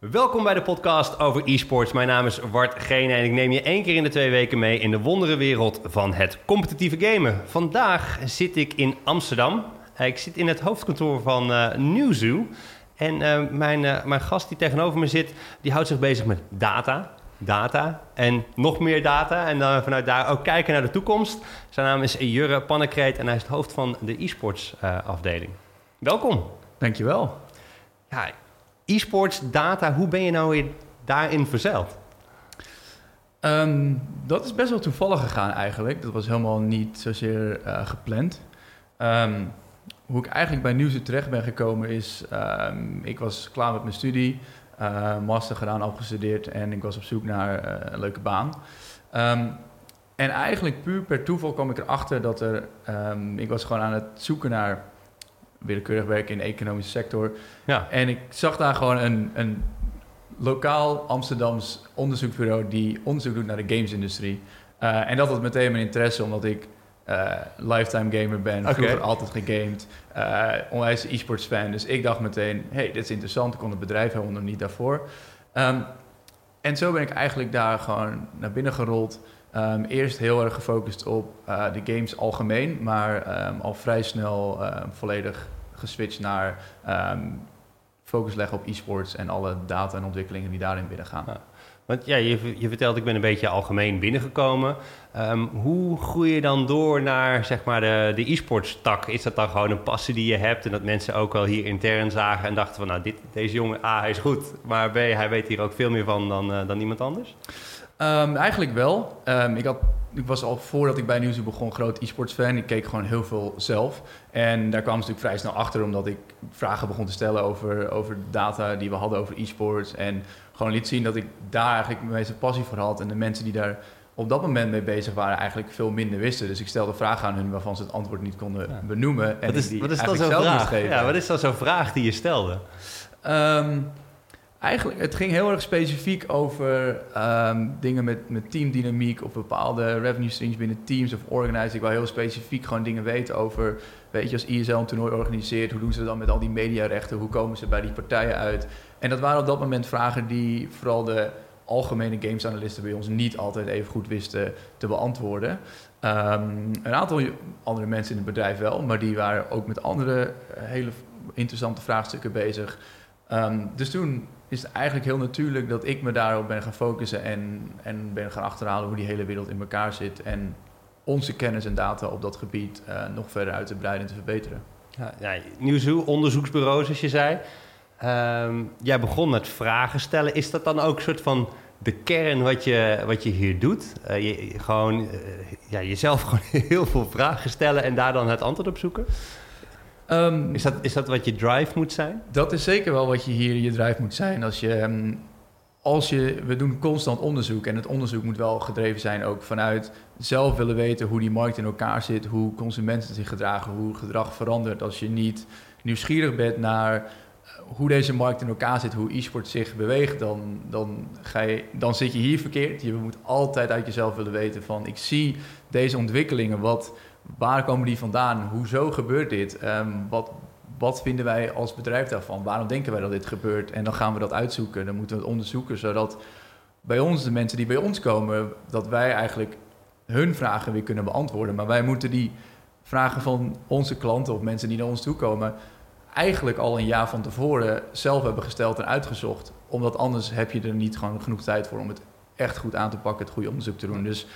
Welkom bij de podcast over e-sports. Mijn naam is Wart Gene en ik neem je één keer in de twee weken mee in de wonderenwereld van het competitieve gamen. Vandaag zit ik in Amsterdam. Eh, Ik zit in het hoofdkantoor van eh Newzoo. En eh, mijn, mijn gast die tegenover me zit, die houdt zich bezig met data. Data en nog meer data. En dan vanuit daar ook kijken naar de toekomst. Zijn naam is Jurre Pannekreet en hij is het hoofd van de e-sports afdeling. Welkom. Dankjewel. Ja, e-sports, data, hoe ben je nou weer daarin verzeild? Ehm, dat is best wel toevallig gegaan eigenlijk. Dat was helemaal niet zozeer eh, gepland. Ehm, hoe ik eigenlijk bij Nieuwsuur terecht ben gekomen is... ehm, ik was klaar met mijn studie, eh, master gedaan, afgestudeerd... en ik was op zoek naar eh, een leuke baan. En eigenlijk puur per toeval kwam ik erachter dat er... ik was gewoon aan het zoeken naar willekeurig werk in de economische sector... Ja, En ik zag daar gewoon een, een lokaal Amsterdams onderzoeksbureau die onderzoek doet naar de gamesindustrie. Eh, en dat had meteen mijn interesse, omdat ik eh, lifetime gamer ben, Oké. vroeger altijd gegamed, eh onwijs e-sports fan. Dus ik dacht meteen, hey, dit is interessant, ik kon het bedrijf helemaal nog niet daarvoor. Ehm, en zo ben ik eigenlijk daar gewoon naar binnen gerold. Ehm, eerst heel erg gefocust op de games algemeen, maar ehm, al vrij snel volledig geswitcht naar ehm, focus leggen op e-sports en alle data en ontwikkelingen die daarin binnengaan. Ja. want ja, je, je vertelt ik ben een beetje algemeen binnengekomen. Ehm, hoe groei je dan door naar zeg maar de, e-sports tak? Is dat dan gewoon een passie die je hebt en dat mensen ook wel hier intern zagen en dachten van nou, dit, deze jongen, A, hij is goed, maar B, hij weet hier ook veel meer van dan, eh, dan iemand anders? Ehm, eigenlijk wel. Ehm, ik, had, ik was al voordat ik bij Nieuwsuur begon groot e-sports fan. Ik keek gewoon heel veel zelf. En daar kwamen ze natuurlijk vrij snel achter, omdat ik vragen begon te stellen over, over data die we hadden over e-sports. En gewoon liet zien dat ik daar eigenlijk mijn meeste passie voor had. En de mensen die daar op dat moment mee bezig waren, eigenlijk veel minder wisten. Dus ik stelde vragen aan hun waarvan ze het antwoord niet konden Ja. benoemen. En wat is, ik die wat is eigenlijk zo'n zelf moest vraag? geven. Ja, wat is dan zo'n vraag die je stelde? Ehm, eigenlijk, het ging heel erg specifiek over ehm, dingen met, met teamdynamiek of bepaalde revenue streams binnen teams of organizing. Ik wil heel specifiek gewoon dingen weten over, weet je, als ISL een toernooi organiseert, hoe doen ze dan met al die mediarechten, hoe komen ze bij die partijen uit? En dat waren op dat moment vragen die vooral de algemene gamesanalisten bij ons niet altijd even goed wisten te beantwoorden. Ehm, een aantal andere mensen in het bedrijf wel, maar die waren ook met andere eh, hele interessante vraagstukken bezig. Ehm, dus toen is eigenlijk heel natuurlijk dat ik me daarop ben gaan focussen en, en ben gaan achterhalen hoe die hele wereld in elkaar zit. En onze kennis en data op dat gebied eh, nog verder uit te breiden en te verbeteren. Ja, Nieuwsuur, onderzoeksbureau, zoals je zei. Ehm, jij begon met vragen stellen. Is dat dan ook een soort van de kern wat je, wat je hier doet? Eh, je, gewoon eh, ja, jezelf gewoon heel veel vragen stellen en daar dan het antwoord op zoeken? Ehm, Is dat, is dat wat je drive moet zijn? Dat is zeker wel wat je hier je drijf moet zijn. Als je, ehm, als je, we doen constant onderzoek en het onderzoek moet wel gedreven zijn ook vanuit zelf willen weten hoe die markt in elkaar zit, hoe consumenten zich gedragen, hoe gedrag verandert. Als je niet nieuwsgierig bent naar eh, hoe deze markt in elkaar zit, hoe e-sport zich beweegt, dan, dan, ga je, dan zit je hier verkeerd. Je moet altijd uit jezelf willen weten van ik zie deze ontwikkelingen, wat, waar komen die vandaan, hoezo gebeurt dit, Ehm, wat, wat vinden wij als bedrijf daarvan? Waarom denken wij dat dit gebeurt? En dan gaan we dat uitzoeken. Dan moeten we het onderzoeken, zodat bij ons, de mensen die bij ons komen, dat wij eigenlijk hun vragen weer kunnen beantwoorden. Maar wij moeten die vragen van onze klanten of mensen die naar ons toe komen, eigenlijk al een jaar van tevoren zelf hebben gesteld en uitgezocht. Omdat anders heb je er niet gewoon genoeg tijd voor om het echt goed aan te pakken, het goede onderzoek te doen. Dus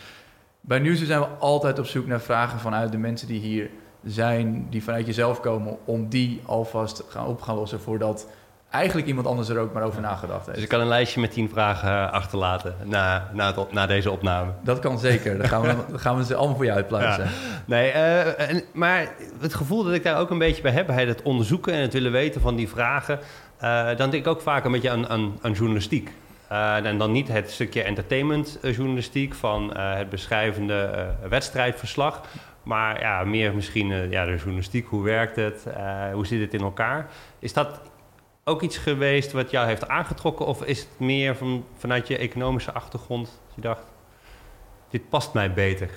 bij Nieuwsuur zijn we altijd op zoek naar vragen vanuit de mensen die hier zijn, die vanuit jezelf komen, om die alvast gaan op gaan lossen voordat eigenlijk iemand anders er ook maar over nagedacht heeft. Dus ik kan een lijstje met tien vragen eh, achterlaten na, na, het na deze opname. Dat kan zeker. Dan gaan we, dan gaan we ze allemaal voor je uitpluizen. Nee, eh, en, maar het gevoel dat ik daar ook een beetje bij heb, bij het onderzoeken en het willen weten van die vragen, eh, dan denk ik ook vaak een beetje aan, aan, aan journalistiek. Eh, en dan niet het stukje entertainmentjournalistiek van eh, het beschrijvende eh, wedstrijdverslag, maar ja, meer misschien eh, ja, de journalistiek, hoe werkt het, eh, hoe zit het in elkaar. Is dat ook iets geweest wat jou heeft aangetrokken of is het meer van, vanuit je economische achtergrond je dacht, dit past mij beter?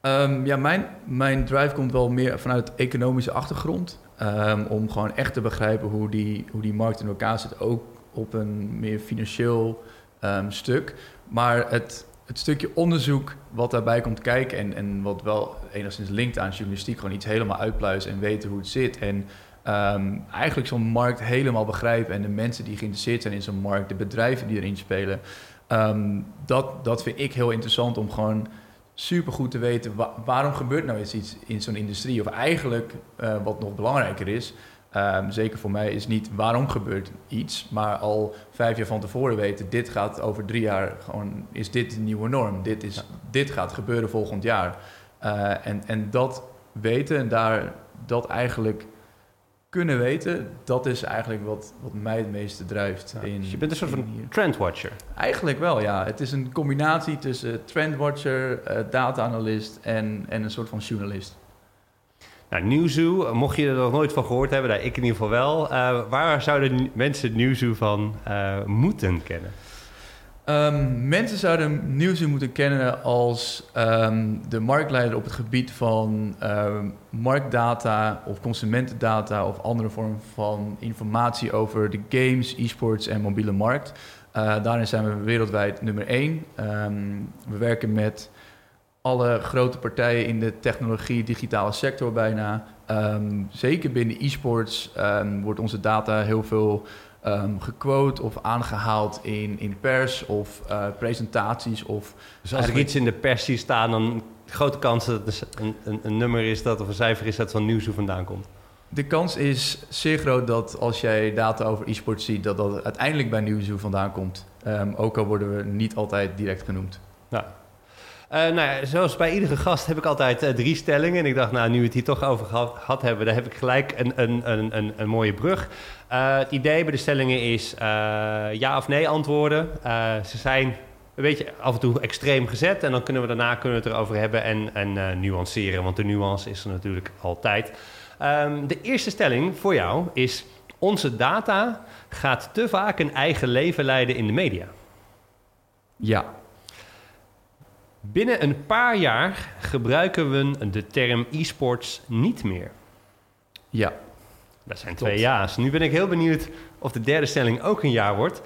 Ehm, ja, mijn, mijn drive komt wel meer vanuit economische achtergrond. Ehm, om gewoon echt te begrijpen hoe die, hoe die markt in elkaar zit. Ook op een meer financieel ehm, stuk. Maar het, het stukje onderzoek wat daarbij komt kijken en, en wat wel enigszins linkt aan journalistiek, gewoon iets helemaal uitpluizen en weten hoe het zit. En ehm, eigenlijk zo'n markt helemaal begrijpen en de mensen die geïnteresseerd zijn in zo'n markt, de bedrijven die erin spelen. Ehm, dat, dat vind ik heel interessant om gewoon super goed te weten waarom gebeurt nou eens iets in zo'n industrie. Of eigenlijk, uh, wat nog belangrijker is, um, zeker voor mij, is niet waarom gebeurt iets, maar al vijf jaar van tevoren weten, dit gaat over drie jaar gewoon, is dit de nieuwe norm. Dit, is, dit gaat gebeuren volgend jaar. Uh, en, en dat weten en daar dat eigenlijk kunnen weten, dat is eigenlijk wat, wat mij het meeste drijft. in, dus je bent een soort van trendwatcher? Eigenlijk wel, ja. Het is een combinatie tussen trendwatcher, uh, data-analyst en, en een soort van journalist. Nou, Newzoo, mocht je er nog nooit van gehoord hebben, nou, ik in ieder geval wel. Uh, waar zouden mensen Newzoo van uh, moeten kennen? Um, mensen zouden Nieuwsuur moeten kennen als um, de marktleider op het gebied van um, marktdata of consumentendata of andere vormen van informatie over de games, e-sports en mobiele markt. Uh, daarin zijn we wereldwijd nummer één. we werken met alle grote partijen in de technologie, digitale sector bijna. zeker binnen e-sports wordt onze data heel veel um, gequote of aangehaald in, in pers of uh, presentaties. Of dus als er iets in de pers zie staan, dan grote kans dat het een, een, een, nummer is dat of een cijfer is dat van nieuws vandaan komt. De kans is zeer groot dat als jij data over e-sport ziet, dat dat uiteindelijk bij Nieuwshoe vandaan komt. Um, ook al worden we niet altijd direct genoemd. Nou, uh, nou ja, zoals bij iedere gast heb ik altijd uh, drie stellingen. En ik dacht, nou, nu we het hier toch over gehad, gehad hebben, dan heb ik gelijk een, een, een, een, een mooie brug. Uh, het idee bij de stellingen is ja of nee antwoorden. ze zijn een beetje af en toe extreem gezet. En dan kunnen we daarna kunnen we het erover hebben en, en nuanceren. Want de nuance is er natuurlijk altijd. Um, de eerste stelling voor jou is... Onze data gaat te vaak een eigen leven leiden in de media. Ja. Binnen een paar jaar gebruiken we de term e-sports niet meer. Ja. Dat zijn twee ja's. Nu ben ik heel benieuwd of de derde stelling ook een jaar wordt.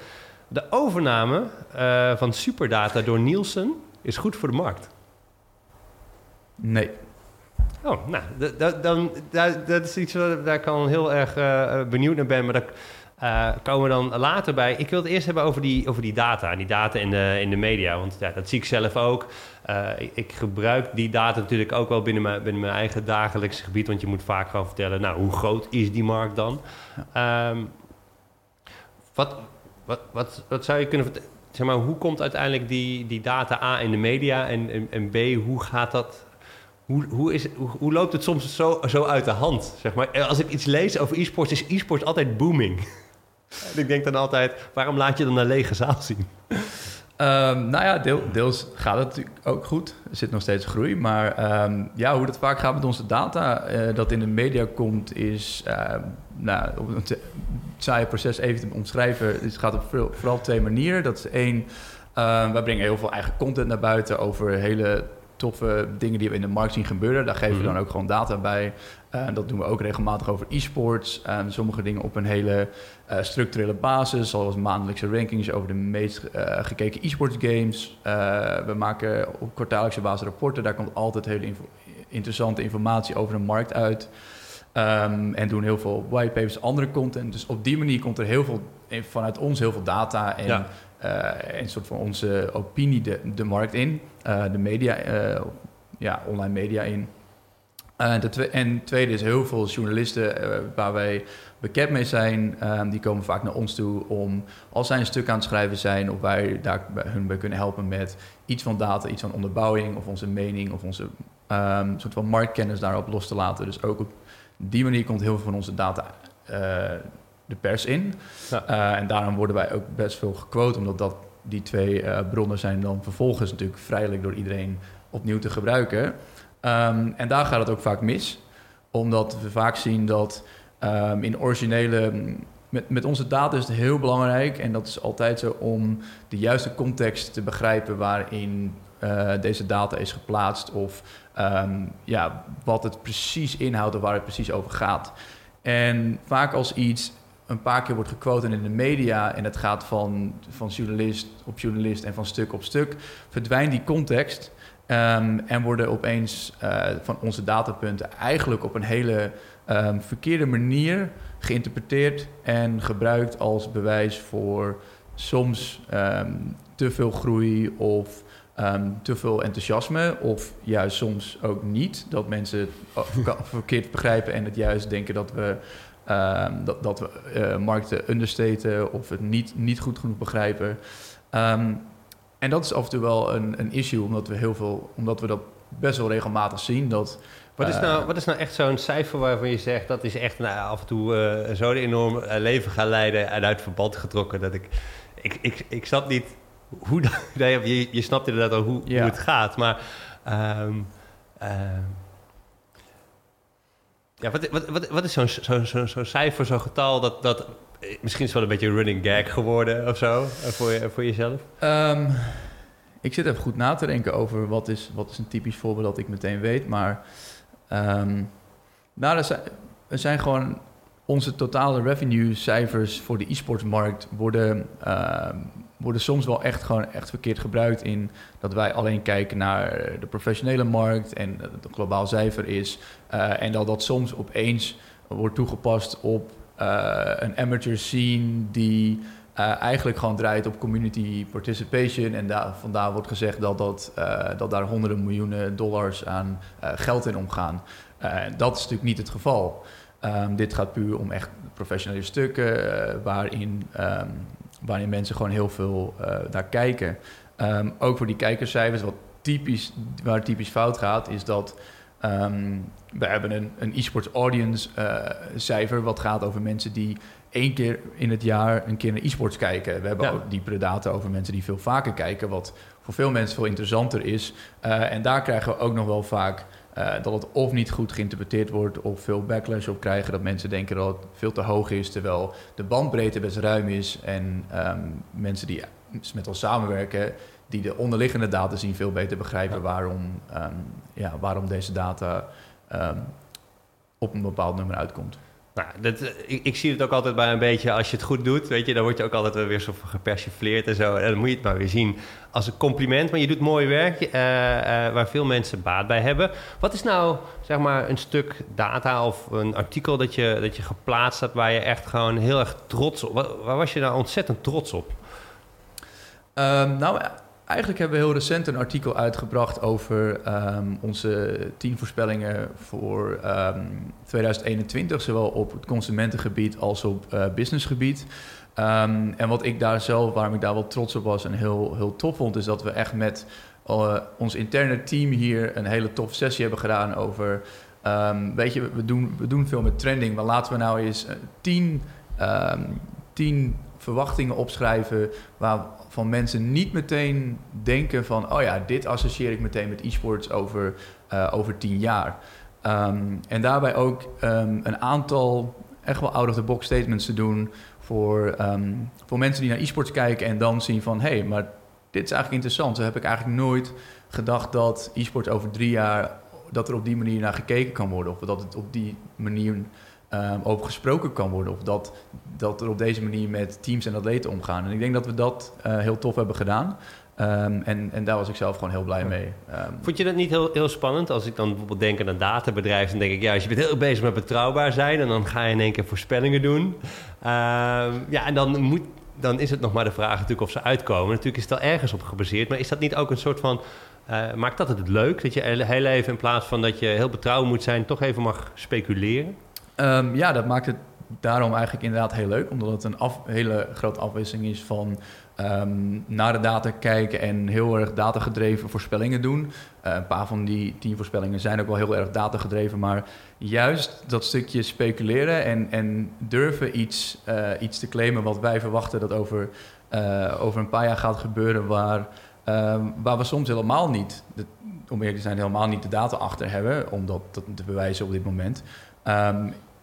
De overname uh, van Superdata door Nielsen is goed voor de markt. Nee. Oh, nou, dan, dat is iets waar ik al heel erg uh, benieuwd naar ben. Maar dat, uh, komen we dan later bij. Ik wil het eerst hebben over die, over die data. Die data in de, in de media. Want ja, dat zie ik zelf ook. Uh, ik, gebruik die data natuurlijk ook wel binnen mijn, binnen mijn eigen dagelijkse gebied. Want je moet vaak gewoon vertellen, nou, hoe groot is die markt dan? Ja. Um, wat, wat, wat, wat zou je kunnen vertellen? Zeg maar, hoe komt uiteindelijk die, die data A in de media? En, en, en B, hoe gaat dat hoe, hoe, is, hoe, hoe, loopt het soms zo, zo uit de hand? Zeg maar? Als ik iets lees over e-sports, is e-sports altijd booming. Ik denk dan altijd, waarom laat je dan een lege zaal zien? Um, nou ja, deel, deels gaat het natuurlijk ook goed. Er zit nog steeds groei. Maar um, ja, hoe het vaak gaat met onze data, uh, dat in de media komt, is... Uh, nou, om het saaie proces even te omschrijven. Het gaat op vooral twee manieren. Dat is één, uh, wij brengen heel veel eigen content naar buiten over hele toffe dingen die we in de markt zien gebeuren. Daar geven we mhm. dan ook gewoon data bij. Uh, dat doen we ook regelmatig over e-sports. Uh, sommige dingen op een hele uh, structurele basis, zoals maandelijkse rankings over de meest uh, gekeken e-sports games. we maken op kwartaallijkse basis rapporten. Daar komt altijd hele interessante informatie over de markt uit. Um, en doen heel veel whitepapers, andere content. Dus op die manier komt er heel veel vanuit ons heel veel data en ja. Een soort van onze opinie de, de markt in. Eh, de media, eh, ja, online media in. Uh, en tweede is heel veel journalisten waar wij bekend mee zijn. die komen vaak naar ons toe om, als zij een stuk aan het schrijven zijn... of wij daar hun bij kunnen helpen met iets van data, iets van onderbouwing... of onze mening of onze um, soort van marktkennis daarop los te laten. Dus ook op die manier komt heel veel van onze data de pers in. Ja. en daarom worden wij ook best veel gequote, omdat dat die twee uh, bronnen zijn dan vervolgens natuurlijk vrijelijk door iedereen opnieuw te gebruiken. Um, en daar gaat het ook vaak mis, omdat we vaak zien dat um, in originele. Met, met onze data is het heel belangrijk, en dat is altijd zo, om de juiste context te begrijpen waarin uh, deze data is geplaatst of um, ja, wat het precies inhoudt en waar het precies over gaat. En vaak als iets een paar keer wordt gequote in de media en het gaat van, van journalist op journalist en van stuk op stuk, verdwijnt die context ehm, en worden opeens uh, van onze datapunten eigenlijk op een hele um, verkeerde manier geïnterpreteerd en gebruikt als bewijs voor soms um, te veel groei of te veel enthousiasme, of juist soms ook niet. Dat mensen het verkeerd begrijpen en het juist denken dat we, um, dat, dat we uh, markten understaten of het niet, niet goed genoeg begrijpen. Um, en dat is af en toe wel een, een issue, omdat we heel veel, omdat we dat best wel regelmatig zien. Dat, wat is, uh, nou, wat is nou echt zo'n cijfer waarvan je zegt dat is echt nou, af en toe uh, zo'n enorm leven gaan leiden en uit verband getrokken dat ik, ik, ik, ik snap niet hoe dat, je, je snapt inderdaad al hoe, ja. hoe het gaat, maar um, uh, ja, wat, wat, wat, is zo'n zo, zo, zo cijfer, zo'n getal dat, dat misschien is wel een beetje een running gag geworden of zo voor, je, voor jezelf? Um, ik zit even goed na te denken over wat is, wat is een typisch voorbeeld dat ik meteen weet, maar um, nou, er zijn, zijn gewoon onze totale revenue cijfers voor de e-sportsmarkt worden, uh, worden soms wel echt gewoon echt verkeerd gebruikt in dat wij alleen kijken naar de professionele markt en het globaal cijfer is. Uh, en dat dat soms opeens wordt toegepast op uh, een amateur scene die uh, eigenlijk gewoon draait op community participation. En daar, vandaar wordt gezegd dat, dat, dat daar honderden miljoenen dollars aan geld in omgaan. dat is natuurlijk niet het geval. Um, dit gaat puur om echt professionele stukken waarin um, waarin mensen gewoon heel veel uh, naar kijken. Um, ook voor die kijkerscijfers, wat typisch, waar typisch fout gaat, is dat um, we hebben een, een e-sports audience uh, cijfer, wat gaat over mensen die één keer in het jaar een keer naar e-sports kijken. We hebben ja. ook diepere data over mensen die veel vaker kijken, wat voor veel mensen veel interessanter is. Uh, en daar krijgen we ook nog wel vaak uh, dat het of niet goed geïnterpreteerd wordt of veel backlash op krijgen. Dat mensen denken dat het veel te hoog is, terwijl de bandbreedte best ruim is. En um, mensen die met ons samenwerken, die de onderliggende data zien, veel beter begrijpen ja. waarom, um, ja, waarom deze data um, op een bepaald nummer uitkomt. Nou, dat, ik, ik, zie het ook altijd bij een beetje, als je het goed doet, weet je, dan word je ook altijd weer zo gepersifleerd en zo. En dan moet je het maar weer zien als een compliment, want je doet mooi werk uh, uh, waar veel mensen baat bij hebben. Wat is nou, zeg maar, een stuk data of een artikel dat je, dat je geplaatst hebt waar je echt gewoon heel erg trots op, waar, waar was je nou ontzettend trots op? Um, nou, Eigenlijk hebben we heel recent een artikel uitgebracht over um, onze tien voorspellingen voor um, 2021, zowel op het consumentengebied als op uh, businessgebied. Um, en wat ik daar zelf, waarom ik daar wel trots op was en heel, heel tof vond, is dat we echt met uh, ons interne team hier een hele tof sessie hebben gedaan over. weet je, we doen, we doen veel met trending, maar laten we nou eens tien, tien verwachtingen opschrijven waar van mensen niet meteen denken van... oh ja, dit associeer ik meteen met e-sports over, uh, over tien jaar. Um, en daarbij ook um, een aantal echt wel out-of-the-box statements te doen... Voor, um, voor mensen die naar e-sports kijken en dan zien van... hé, hey, maar dit is eigenlijk interessant. Zo heb ik eigenlijk nooit gedacht dat e-sport over drie jaar... dat er op die manier naar gekeken kan worden. Of dat het op die manier um, over gesproken kan worden. Of dat, dat er op deze manier met teams en atleten omgaan. En ik denk dat we dat uh, heel tof hebben gedaan. Um, en, en daar was ik zelf gewoon heel blij mee. Um, Vond je dat niet heel, heel spannend? Als ik dan bijvoorbeeld denk aan een databedrijf, dan denk ik, ja, als je bent heel bezig met betrouwbaar zijn en dan ga je in één keer voorspellingen doen. ja, en dan, moet, dan is het nog maar de vraag natuurlijk of ze uitkomen. Natuurlijk is het al ergens op gebaseerd, maar is dat niet ook een soort van. Uh, maakt dat het leuk dat je heel even in plaats van dat je heel betrouwbaar moet zijn, toch even mag speculeren? Um, ja, dat maakt het daarom eigenlijk inderdaad heel leuk, omdat het een hele grote afwisseling is van um, naar de data kijken en heel erg datagedreven voorspellingen doen. Uh, een paar van die tien voorspellingen zijn ook wel heel erg datagedreven, maar juist dat stukje speculeren en, en durven iets, uh, iets te claimen wat wij verwachten dat over, uh, over een paar jaar gaat gebeuren, waar, um, waar we soms helemaal niet, de, om eerlijk te zijn, helemaal niet de data achter hebben, om dat, te bewijzen op dit moment.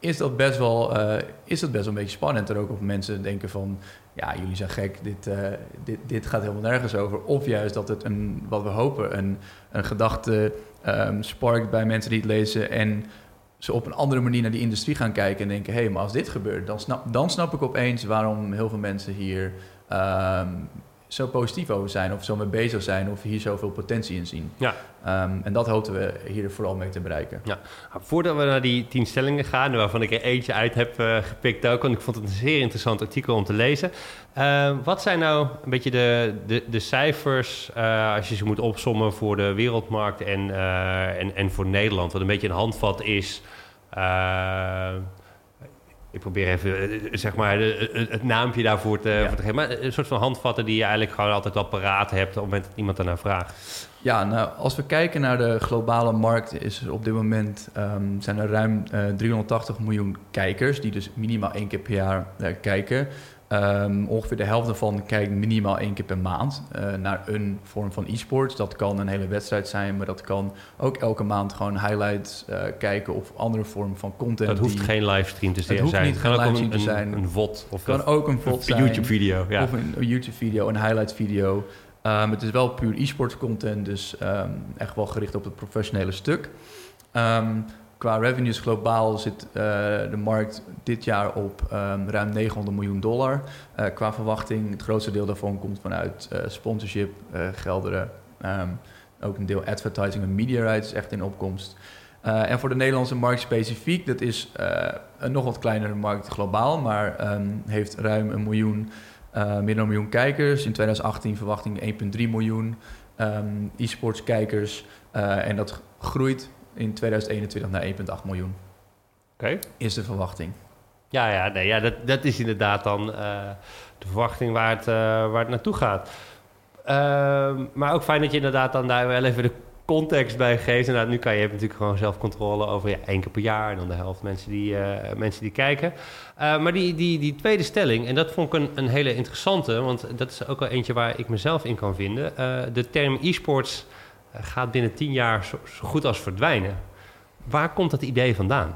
Is dat best wel, uh, is dat best wel een beetje spannend. Er ook of mensen denken van, ja, jullie zijn gek, dit, uh, dit, dit gaat helemaal nergens over. Of juist dat het een, wat we hopen, een, een gedachte um, sparkt bij mensen die het lezen en ze op een andere manier naar die industrie gaan kijken en denken: hé, hey, maar als dit gebeurt, dan snap, dan snap ik opeens waarom heel veel mensen hier ehm, zo positief over zijn, of zo mee bezig zijn, of hier zoveel potentie in zien. Ja. Ehm, en dat hopen we hier vooral mee te bereiken. Ja. Voordat we naar die tien stellingen gaan, waarvan ik er eentje uit heb uh, gepikt ook, want ik vond het een zeer interessant artikel om te lezen. Uh, wat zijn nou een beetje de, de, de cijfers, uh, als je ze moet opsommen voor de wereldmarkt en, en, en voor Nederland? Wat een beetje een handvat is ik probeer even eh, zeg maar het naampje daarvoor te, voor te geven. Maar een soort van handvatten die je eigenlijk gewoon altijd wel paraat hebt op het moment dat iemand ernaar vraagt. Ja, nou, als we kijken naar de globale markt, is er op dit moment um, zijn er ruim uh, eh, 380 miljoen kijkers, die dus minimaal één keer per jaar uh, kijken. Um, ongeveer de helft daarvan kijkt minimaal één keer per maand uh, naar een vorm van e-sports. Dat kan een hele wedstrijd zijn, maar dat kan ook elke maand gewoon highlights uh, kijken of andere vorm van content. Het hoeft die, geen livestream te zijn. Het hoeft niet geen livestream te zijn. Een, een VOD of kan ook een VOD zijn. YouTube-video. Ja. Of een, een YouTube-video, een highlight-video. Um, het is wel puur e-sports content, dus um, echt wel gericht op het professionele stuk. Um, Qua revenues globaal zit uh, de markt dit jaar op um, ruim 900 miljoen dollar. Uh, qua verwachting, het grootste deel daarvan komt vanuit uh, sponsorship, gelderen. Um, ook een deel advertising en media rights echt in opkomst. en voor de Nederlandse markt specifiek, dat is een nog wat kleinere markt globaal, maar um, heeft ruim een miljoen, meer dan een miljoen kijkers. In 2018 verwachting 1,3 miljoen e-sports kijkers. en dat groeit in 2021 naar 1,8 miljoen. Oké. Is de verwachting. Ja, ja, nee, ja dat, dat is inderdaad dan uh, de verwachting waar het, uh, waar het naartoe gaat. Uh, maar ook fijn dat je inderdaad dan daar wel even de context bij geeft. Inderdaad, nu kan je natuurlijk gewoon zelf controle over ja, één keer per jaar en dan de helft mensen die, eh, mensen die kijken. maar die, die, die tweede stelling, en dat vond ik een, een hele interessante, want dat is ook wel eentje waar ik mezelf in kan vinden. de term e-sports gaat binnen tien jaar zo, goed als verdwijnen. Waar komt dat idee vandaan?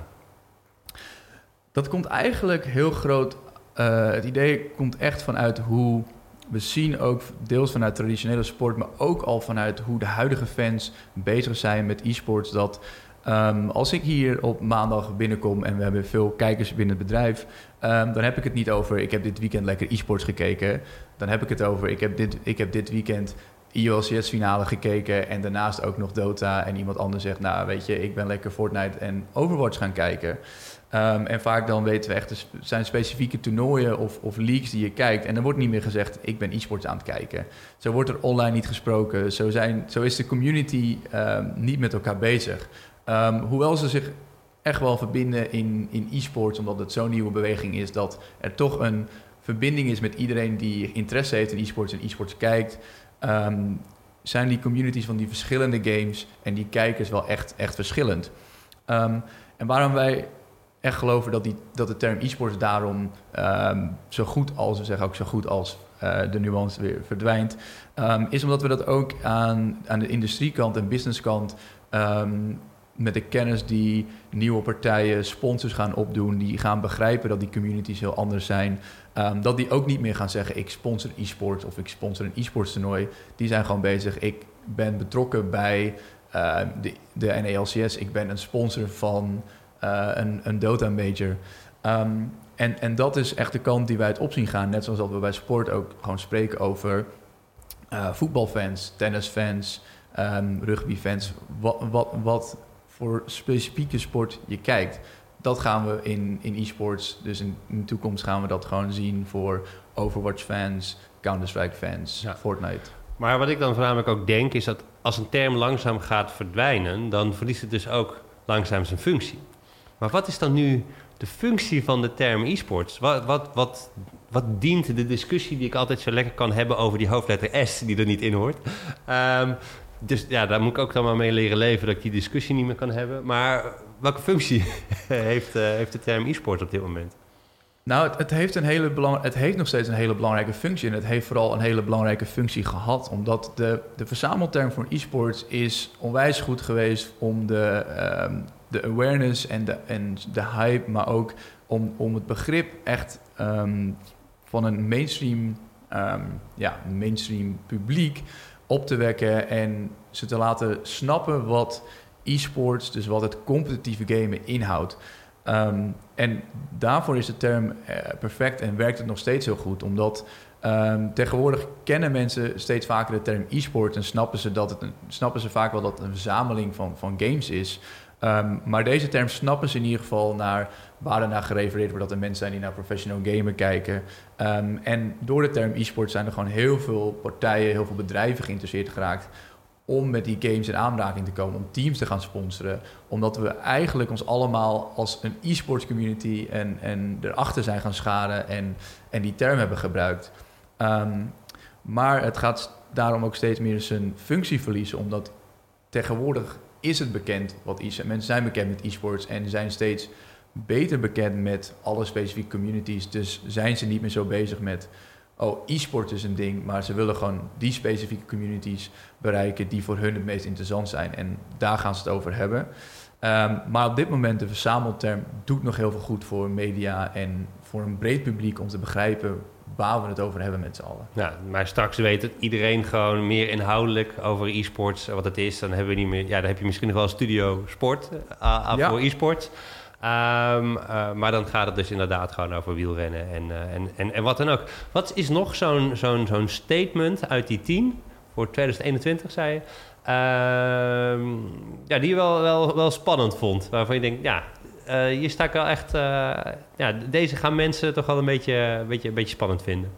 Dat komt eigenlijk heel groot. Uh, het idee komt echt vanuit hoe we zien ook deels vanuit traditionele sport, maar ook al vanuit hoe de huidige fans bezig zijn met e-sports. Dat um, als ik hier op maandag binnenkom en we hebben veel kijkers binnen het bedrijf, um, dan heb ik het niet over ik heb dit weekend lekker e-sports gekeken. Dan heb ik het over ik heb dit, ik heb dit weekend IOLCS-finale gekeken en daarnaast ook nog Dota. En iemand anders zegt, nou weet je, ik ben lekker Fortnite en Overwatch gaan kijken. Um, en vaak dan weten we echt, er zijn specifieke toernooien of, of die je kijkt. En er wordt niet meer gezegd, ik ben e-sports aan het kijken. Zo wordt er online niet gesproken. Zo, zijn, zo is de community um, niet met elkaar bezig. Um, hoewel ze zich echt wel verbinden in, in e-sports, omdat het zo'n nieuwe beweging is, dat er toch een verbinding is met iedereen die interesse heeft in e-sports en e-sports kijkt um, zijn die communities van die verschillende games en die kijkers wel echt, echt verschillend. Um, en waarom wij echt geloven dat, die, dat de term e-sports daarom um, zo goed als, we zeggen ook zo goed als uh, de nuance weer verdwijnt, is omdat we dat ook aan, aan de industriekant en businesskant met de kennis die nieuwe partijen, sponsors gaan opdoen, die gaan begrijpen dat die communities heel anders zijn. Um, dat die ook niet meer gaan zeggen: ik sponsor e-sport of ik sponsor een e-sports toernooi. Die zijn gewoon bezig. Ik ben betrokken bij uh, de, de NELCS. Ik ben een sponsor van uh, een, een Dota Major. Um, en, en dat is echt de kant die wij het op zien gaan. Net zoals dat we bij sport ook gewoon spreken over uh, voetbalfans, tennisfans, um, rugbyfans. Wat, wat, wat voor specifieke sport je kijkt. Dat gaan we in, in e-sports, dus in, in, de toekomst gaan we dat gewoon zien voor Overwatch-fans, Counter-Strike-fans, ja. Fortnite. Maar wat ik dan voornamelijk ook denk, is dat als een term langzaam gaat verdwijnen, dan verliest het dus ook langzaam zijn functie. Maar wat is dan nu de functie van de term e-sports? Wat, wat, wat, wat dient de discussie die ik altijd zo lekker kan hebben over die hoofdletter S die er niet in hoort? Um, dus ja, daar moet ik ook dan maar mee leren leven dat ik die discussie niet meer kan hebben. Maar welke functie heeft, uh, heeft de term e-sport op dit moment? Nou, het, heeft een hele belang, het heeft nog steeds een hele belangrijke functie. En het heeft vooral een hele belangrijke functie gehad. Omdat de, de verzamelterm voor e-sports is onwijs goed geweest om de, um, de awareness en de, en de hype, maar ook om, om het begrip echt um, van een mainstream, um, ja, mainstream publiek op te wekken en ze te laten snappen wat e-sports, dus wat het competitieve gamen inhoudt. Ehm, en daarvoor is de term eh, perfect en werkt het nog steeds heel goed, omdat ehm, tegenwoordig kennen mensen steeds vaker de term e-sport en snappen ze, dat het snappen ze vaak wel dat het een verzameling van, van games is. Ehm, maar deze term snappen ze in ieder geval naar waar naar gerefereerd wordt dat er mensen zijn die naar professional gamen kijken. En door de term e-sport zijn er gewoon heel veel partijen, heel veel bedrijven geïnteresseerd geraakt om met die games in aanraking te komen, om teams te gaan sponsoren. Omdat we eigenlijk ons allemaal als een e-sports community en, en erachter zijn gaan scharen en, en die term hebben gebruikt. Ehm, maar het gaat daarom ook steeds meer zijn functie verliezen, omdat tegenwoordig is het bekend wat e Mensen zijn bekend met e-sports en zijn steeds beter bekend met alle specifieke communities. Dus zijn ze niet meer zo bezig met, oh, e-sport is een ding, maar ze willen gewoon die specifieke communities bereiken die voor hun het meest interessant zijn. En daar gaan ze het over hebben. Ehm, maar op dit moment, de verzamelterm doet nog heel veel goed voor media en voor een breed publiek om te begrijpen waar we het over hebben met z'n allen. Ja, maar straks weet het iedereen gewoon meer inhoudelijk over e-sports, wat het is. Dan hebben we niet meer. Ja, dan heb je misschien nog wel studio sport uh, voor e-sports. Um, uh, maar dan gaat het dus inderdaad gewoon over wielrennen en, uh, en, en, en wat dan ook. Wat is nog zo'n zo'n zo'n statement uit die 10 voor 2021, zei je? Uh, ja, die je wel, wel, wel spannend vond. Waarvan je denkt, ja, hier sta ik wel echt... ja, deze gaan mensen toch wel een beetje, een beetje, een beetje spannend vinden.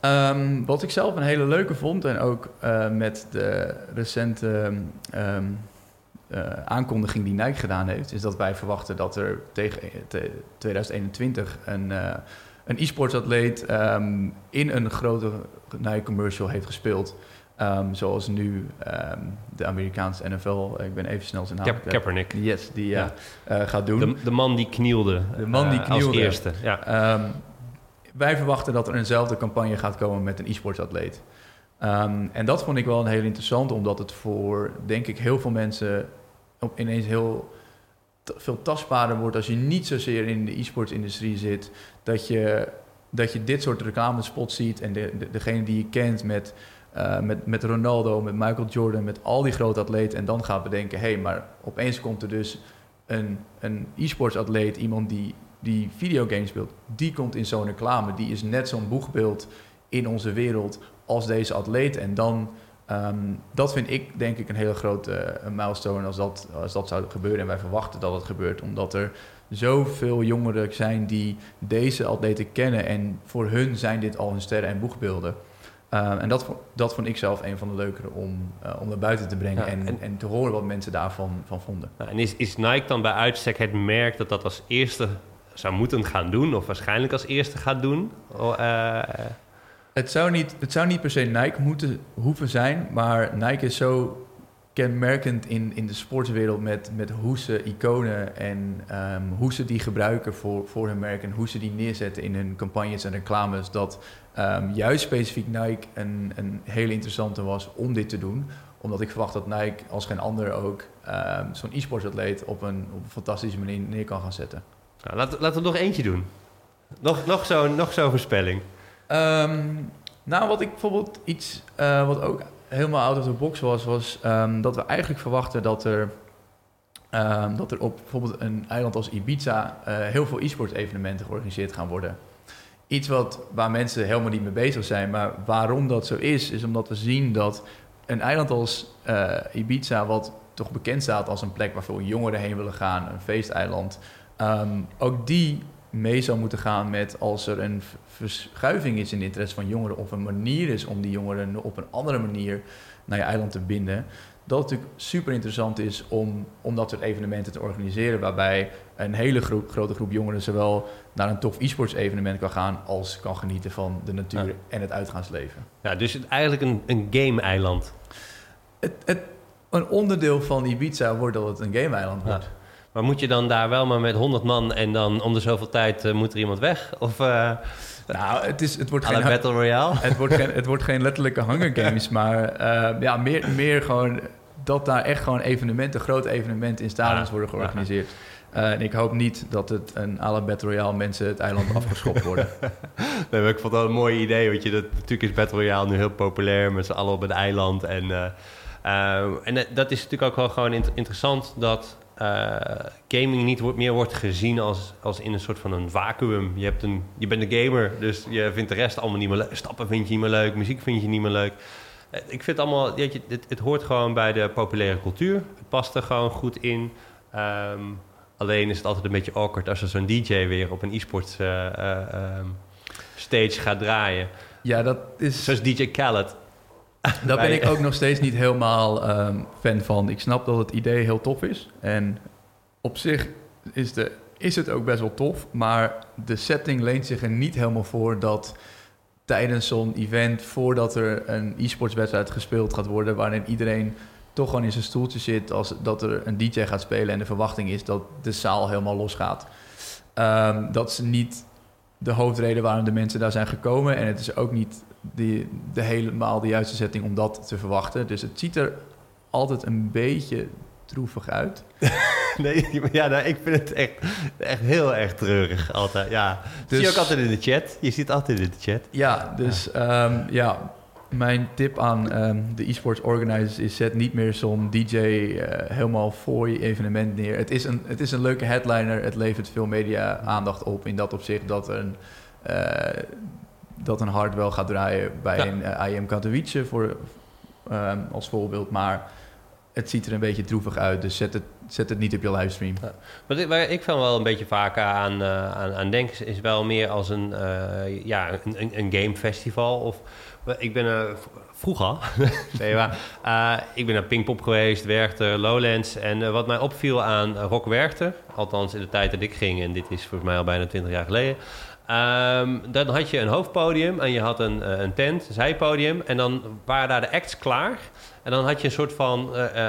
Um, wat ik zelf een hele leuke vond... en ook met de recente... uh, aankondiging die Nike gedaan heeft, is dat wij verwachten dat er tegen 2021 een, uh, een e-sports atleet um, in een grote Nike commercial heeft gespeeld. Um, zoals nu um, de Amerikaanse NFL, ik ben even snel zijn naam. Ka Kaepernick. Yes, die ja. uh, gaat doen. De, de, man die knielde. De man die knielde. als eerste, ja. wij verwachten dat er eenzelfde campagne gaat komen met een e-sports atleet. en dat vond ik wel een heel interessant, omdat het voor, denk ik, heel veel mensen op ineens heel veel tastbaarder wordt als je niet zozeer in de e-sports-industrie zit. Dat je, dat je dit soort reclamespots ziet en de, de, degene die je kent met, uh, met, met Ronaldo, met Michael Jordan, met al die grote atleten. En dan gaat bedenken, hé, hey, maar opeens komt er dus een, een e-sports atleet, iemand die, die videogames speelt, die komt in zo'n reclame. Die is net zo'n boegbeeld in onze wereld als deze atleet. En dan Um, dat vind ik denk ik een hele grote uh, milestone als dat, als dat zou gebeuren. En wij verwachten dat het gebeurt, omdat er zoveel jongeren zijn die deze atleten kennen. En voor hun zijn dit al hun sterren en boegbeelden. Um, en dat, dat vond ik zelf een van de leukere om, uh, om naar buiten te brengen ja, en, en, en, te horen wat mensen daarvan van vonden. en is, is Nike dan bij uitstek het merk dat dat als eerste zou moeten gaan doen, of waarschijnlijk als eerste gaat doen? Uh, het zou, niet, het zou niet per se Nike moeten hoeven zijn, maar Nike is zo kenmerkend in, in de sportswereld met, met hoe ze iconen en um, hoe ze die gebruiken voor, voor hun merk en hoe ze die neerzetten in hun campagnes en reclames, dat um, juist specifiek Nike een, een hele interessante was om dit te doen. Omdat ik verwacht dat Nike als geen ander ook um, zo'n e-sports atleet op een, op een fantastische manier neer kan gaan zetten. Nou, laten, laten we nog eentje doen. Nog, nog zo'n nog zo voorspelling. Um, nou, wat ik bijvoorbeeld iets uh, wat ook helemaal out of the box was, was um, dat we eigenlijk verwachten dat er, um, dat er op bijvoorbeeld een eiland als Ibiza uh, heel veel e-sport evenementen georganiseerd gaan worden. Iets wat, waar mensen helemaal niet mee bezig zijn, maar waarom dat zo is, is omdat we zien dat een eiland als uh, Ibiza, wat toch bekend staat als een plek waar veel jongeren heen willen gaan, een feesteiland, ook die mee zou moeten gaan met als er een verschuiving is in de interesse van jongeren of een manier is om die jongeren op een andere manier naar je eiland te binden. Dat het natuurlijk super interessant is om, om dat soort evenementen te organiseren, waarbij een hele groep, grote groep jongeren zowel naar een tof e-sports evenement kan gaan als kan genieten van de natuur en het uitgaansleven. Ja, dus eigenlijk een, een game-eiland. Het, het, een onderdeel van Ibiza wordt dat het een game-eiland wordt. Ja. Maar moet je dan daar wel maar met 100 man en dan om de zoveel tijd uh, moet er iemand weg? Of, uh, nou, het, is, het wordt geen Battle Royale. Het wordt geen, het wordt geen letterlijke Hunger Games, maar uh, ja, meer, meer gewoon dat daar echt gewoon evenementen, grote evenementen in stadions ah, worden georganiseerd. Uh, en ik hoop niet dat het een à la Battle Royale mensen het eiland afgeschopt worden. nee, maar ik vond dat een mooi idee. Want je, dat, natuurlijk is Battle Royale nu heel populair met z'n allen op het eiland. En en dat is natuurlijk ook wel gewoon interessant dat gaming niet wordt, meer wordt gezien als, als in een soort van een vacuüm. Je, hebt een, je bent een gamer, dus je vindt de rest allemaal niet meer leuk. Stappen vind je niet meer leuk, muziek vind je niet meer leuk. Ik vind het allemaal, weet je, het, het hoort gewoon bij de populaire cultuur. Het past er gewoon goed in. Ehm, alleen is het altijd een beetje awkward als er zo'n DJ weer op een e-sports ehm, stage gaat draaien. Ja, dat is... Zoals DJ Khaled. Daar ben ik ook nog steeds niet helemaal ehm, fan van. Ik snap dat het idee heel tof is. En op zich is, de, is het ook best wel tof. Maar de setting leent zich er niet helemaal voor dat tijdens zo'n event, voordat er een e-sports wedstrijd gespeeld gaat worden, waarin iedereen toch gewoon in zijn stoeltje zit als dat er een DJ gaat spelen en de verwachting is dat de zaal helemaal losgaat. Um, dat is niet de hoofdreden waarom de mensen daar zijn gekomen. En het is ook niet de, de helemaal de juiste setting om dat te verwachten. Dus het ziet er altijd een beetje droevig uit. nee, ja, nou, ik vind het echt, echt heel erg treurig altijd. Ja. Dus, zie je ook altijd in de chat. Je ziet altijd in de chat. Ja, dus ja, um, ja mijn tip aan um, de esports organizers is: zet niet meer zo'n DJ uh, eh, helemaal voor je evenement neer. Het is, een, het is een leuke headliner. Het levert veel media aandacht op in dat opzicht dat een. Uh, dat een hard wel gaat draaien bij ja. een uh, IM Katowice voor, um, als voorbeeld. Maar het ziet er een beetje droevig uit, dus zet het, zet het niet op je livestream. Ja. Wat, waar ik van wel een beetje vaker aan, uh, aan, aan denk, is wel meer als een, uh, ja, een, een gamefestival. Of ik ben uh, vroeger, nee, maar, ik ben naar Pinkpop geweest, Werchter, Lowlands. En wat mij opviel aan Rock Werchter, althans in de tijd dat ik ging, en dit is volgens mij al bijna 20 jaar geleden. Um, dan had je een hoofdpodium en je had een, een tent, een zijpodium. En dan waren daar de acts klaar. En dan had je een soort van, uh,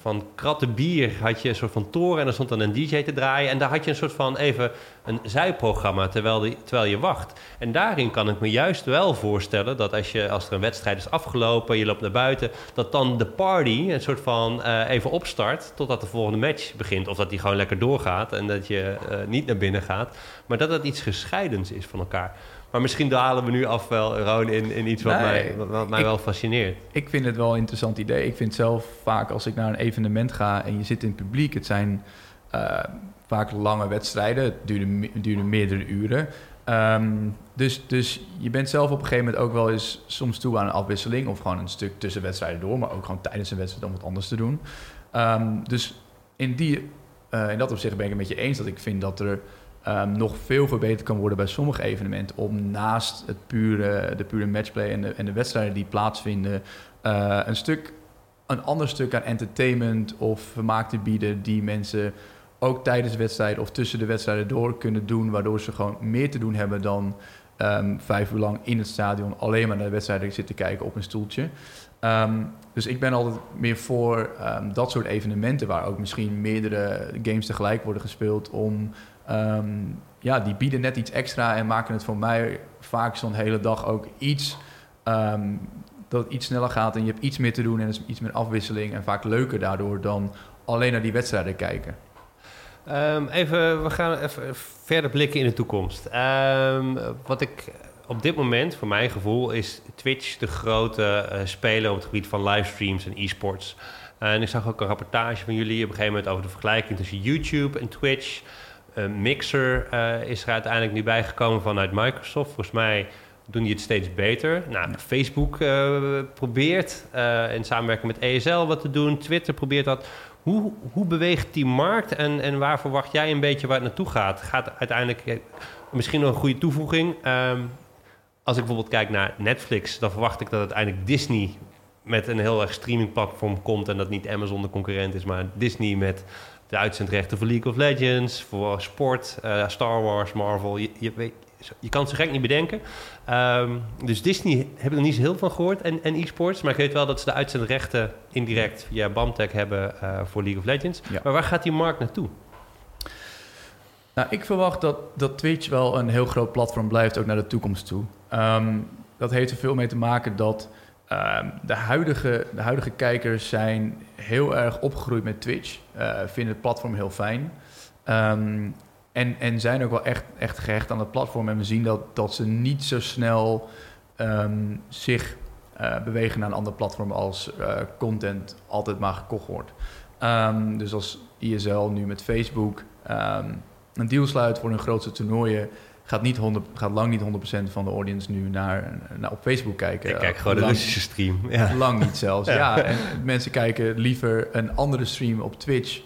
van kratten bier, had je een soort van toren en dan stond dan een DJ te draaien. En daar had je een soort van even een zijprogramma terwijl, die, terwijl je wacht. En daarin kan ik me juist wel voorstellen dat als, je, als er een wedstrijd is afgelopen, je loopt naar buiten, dat dan de party een soort van even opstart totdat de volgende match begint. Of dat die gewoon lekker doorgaat en dat je niet naar binnen gaat. Maar dat dat iets gescheidens is van elkaar. Maar misschien dalen we nu af wel, gewoon in, in iets wat mij, wat, mij wel fascineert. Ik vind het wel een interessant idee. Ik vind zelf vaak als ik naar een evenement ga en je zit in het publiek, het zijn uh, vaak lange wedstrijden, het duurde, duurde meerdere uren. Um, dus, dus je bent zelf op een gegeven moment ook wel eens soms toe aan een afwisseling of gewoon een stuk tussen wedstrijden door, maar ook gewoon tijdens een wedstrijd om wat anders te doen. Um, dus in, die, uh, in dat opzicht ben ik het met je eens dat ik vind dat er um, nog veel verbeterd kan worden bij sommige evenementen. Om naast het pure, de pure matchplay en de, en de wedstrijden die plaatsvinden, uh, een stuk, een ander stuk aan entertainment of vermaak te bieden die mensen ook tijdens wedstrijden of tussen de wedstrijden door kunnen doen, waardoor ze gewoon meer te doen hebben dan um, vijf uur lang in het stadion alleen maar naar de wedstrijden zitten kijken op een stoeltje. Um, dus ik ben altijd meer voor dat soort evenementen waar ook misschien meerdere games tegelijk worden gespeeld om Um, ja, die bieden net iets extra en maken het voor mij vaak zo'n hele dag ook iets um, dat het iets sneller gaat en je hebt iets meer te doen en is iets meer afwisseling en vaak leuker daardoor dan alleen naar die wedstrijden kijken. Um, even, we gaan even verder blikken in de toekomst. wat ik op dit moment, voor mijn gevoel, is Twitch de grote uh, speler op het gebied van livestreams en e-sports. en ik zag ook een rapportage van jullie op een gegeven moment over de vergelijking tussen YouTube en Twitch. Mixer uh, is er uiteindelijk nu bijgekomen vanuit Microsoft. Volgens mij doen die het steeds beter. Nou, Facebook uh, probeert in samenwerking met ESL wat te doen. Twitter probeert dat. Hoe, hoe beweegt die markt en, en waar verwacht jij een beetje waar het naartoe gaat? Gaat uiteindelijk misschien nog een goede toevoeging? Um, als ik bijvoorbeeld kijk naar Netflix, dan verwacht ik dat uiteindelijk Disney met een heel erg streamingplatform komt en dat niet Amazon de concurrent is, maar Disney met de uitzendrechten voor League of Legends, voor sport, uh, Star Wars, Marvel. Je, je, weet, je kan het zo gek niet bedenken. Um, dus Disney heb ik er niet zo heel van gehoord en, en e-sports. Maar ik weet wel dat ze de uitzendrechten indirect via BAMTech hebben uh, voor League of Legends. Ja. Maar waar gaat die markt naartoe? Nou, ik verwacht dat, dat Twitch wel een heel groot platform blijft, ook naar de toekomst toe. Um, dat heeft er veel mee te maken dat Uh, de, huidige, de huidige kijkers zijn heel erg opgegroeid met Twitch, uh, vinden het platform heel fijn. Um, en, en zijn ook wel echt, echt gehecht aan het platform. En we zien dat, dat ze niet zo snel um, zich eh, bewegen naar een ander platform als eh, content altijd maar gekocht wordt. Ehm, dus als ISL nu met Facebook ehm, een deal sluit voor hun grootste toernooien, gaat, niet 100, gaat lang niet 100% van de audience nu naar, naar op Facebook kijken. Ik kijk gewoon de Russische stream. Ja. Lang niet zelfs. ja. en mensen kijken liever een andere stream op Twitch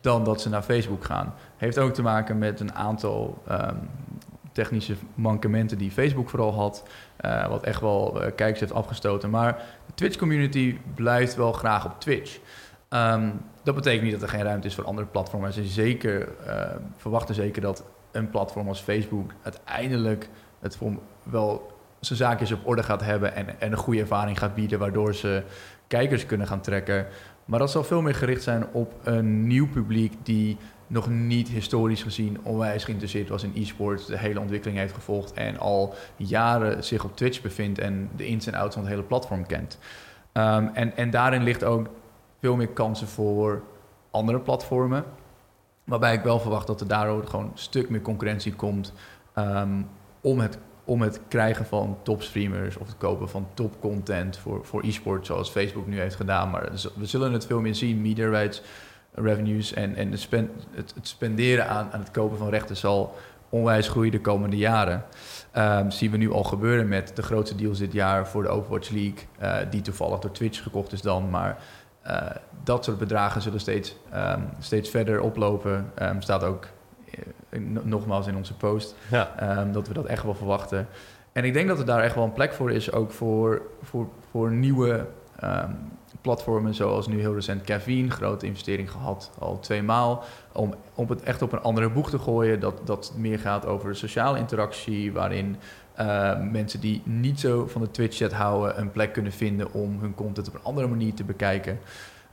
dan dat ze naar Facebook gaan. Heeft ook te maken met een aantal ehm, technische mankementen die Facebook vooral had. Uh, wat echt wel uh, kijkers heeft afgestoten. Maar de Twitch-community blijft wel graag op Twitch. Um, dat betekent niet dat er geen ruimte is voor andere platformen. Ze zeker, uh, verwachten zeker dat een platform als Facebook uiteindelijk het wel zijn zaakjes op orde gaat hebben en, en een goede ervaring gaat bieden, waardoor ze kijkers kunnen gaan trekken. Maar dat zal veel meer gericht zijn op een nieuw publiek die nog niet historisch gezien onwijs geïnteresseerd was in e-sports, de hele ontwikkeling heeft gevolgd en al jaren zich op Twitch bevindt en de ins en outs van het hele platform kent. Um, en, en daarin ligt ook veel meer kansen voor andere platformen. Waarbij ik wel verwacht dat er daardoor gewoon een stuk meer concurrentie komt um, om, het, om het krijgen van topstreamers of het kopen van topcontent voor, voor e-sport, zoals Facebook nu heeft gedaan. Maar we zullen het veel meer zien, media rights revenues en, en het, spend, het, spenderen aan, aan het kopen van rechten zal onwijs groeien de komende jaren. Um, zien we nu al gebeuren met de grootste deals dit jaar voor de Overwatch League, uh, die toevallig door Twitch gekocht is dan. Maar dat soort bedragen zullen steeds, um, steeds verder oplopen. Um, staat ook uh, nogmaals in onze post ja. dat we dat echt wel verwachten. En ik denk dat er daar echt wel een plek voor is, ook voor, voor, voor nieuwe platformen zoals nu heel recent Caffeine, grote investering gehad, al twee maal. Om, om het echt op een andere boeg te gooien, dat, dat meer gaat over sociale interactie, waarin uh, mensen die niet zo van de Twitch-chat houden, een plek kunnen vinden om hun content op een andere manier te bekijken.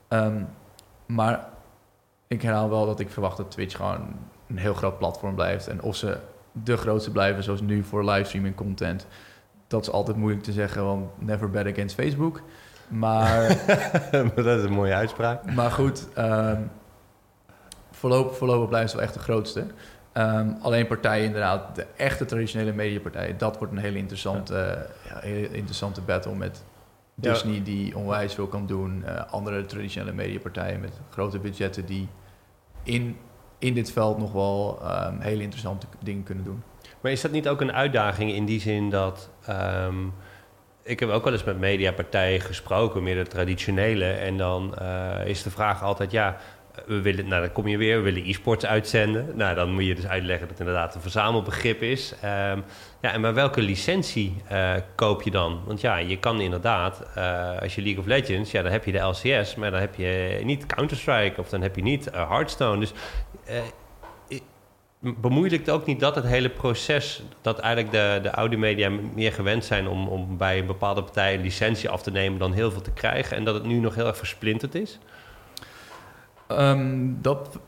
Um, maar ik herhaal wel dat ik verwacht dat Twitch gewoon een heel groot platform blijft. En of ze de grootste blijven, zoals nu voor livestreaming content, dat is altijd moeilijk te zeggen, want never bet against Facebook. Maar, dat is een mooie uitspraak. Maar goed, um, voorlopig, voorlopig blijven ze wel echt de grootste. Um, alleen partijen inderdaad, de echte traditionele mediapartijen, dat wordt een hele interessante, ja. ja hele interessante battle met Disney ja. die onwijs veel kan doen. Uh, andere traditionele mediapartijen met grote budgetten die in, in dit veld nog wel um, hele interessante dingen kunnen doen. Maar is dat niet ook een uitdaging in die zin dat um, ik heb ook wel eens met mediapartijen gesproken, meer de traditionele. En dan uh, is de vraag altijd, ja, we willen, nou dan kom je weer, we willen e-sports uitzenden. Nou, dan moet je dus uitleggen dat het inderdaad een verzamelbegrip is. Um, ja, en maar welke licentie uh, koop je dan? Want ja, je kan inderdaad, uh, als je League of Legends, ja, dan heb je de LCS, maar dan heb je niet Counter-Strike of dan heb je niet Hearthstone. Dus bemoeilijkt ook niet dat het hele proces, dat eigenlijk de, de audiomedia meer gewend zijn om, om bij een bepaalde partij een licentie af te nemen dan heel veel te krijgen en dat het nu nog heel erg versplinterd is? Um, dat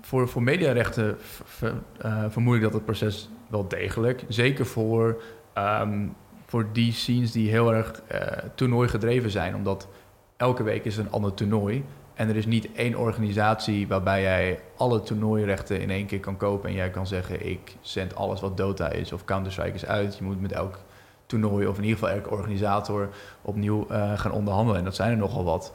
voor, voor mediarechten uh, vermoed ik dat het proces wel degelijk, zeker voor, um, voor die scenes die heel erg uh, toernooi gedreven zijn, omdat elke week is een ander toernooi. En er is niet één organisatie waarbij jij alle toernooirechten in één keer kan kopen. En jij kan zeggen, ik zend alles wat Dota is of Counter-Strike is uit. Je moet met elk toernooi of in ieder geval elke organisator opnieuw uh, gaan onderhandelen. En dat zijn er nogal wat.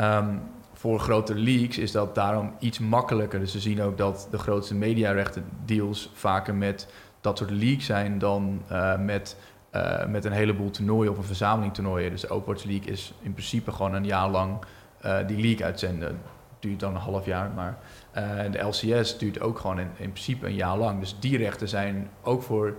Um, voor grote leagues is dat daarom iets makkelijker. Dus we zien ook dat de grootste mediarechten deals vaker met dat soort leagues zijn dan uh, met, uh, met een heleboel toernooien of een verzameling toernooien. Dus de Overwatch League is in principe gewoon een jaar lang uh, die league uitzenden. Duurt dan een half jaar, maar de LCS duurt ook gewoon in, in, principe een jaar lang. Dus die rechten zijn ook voor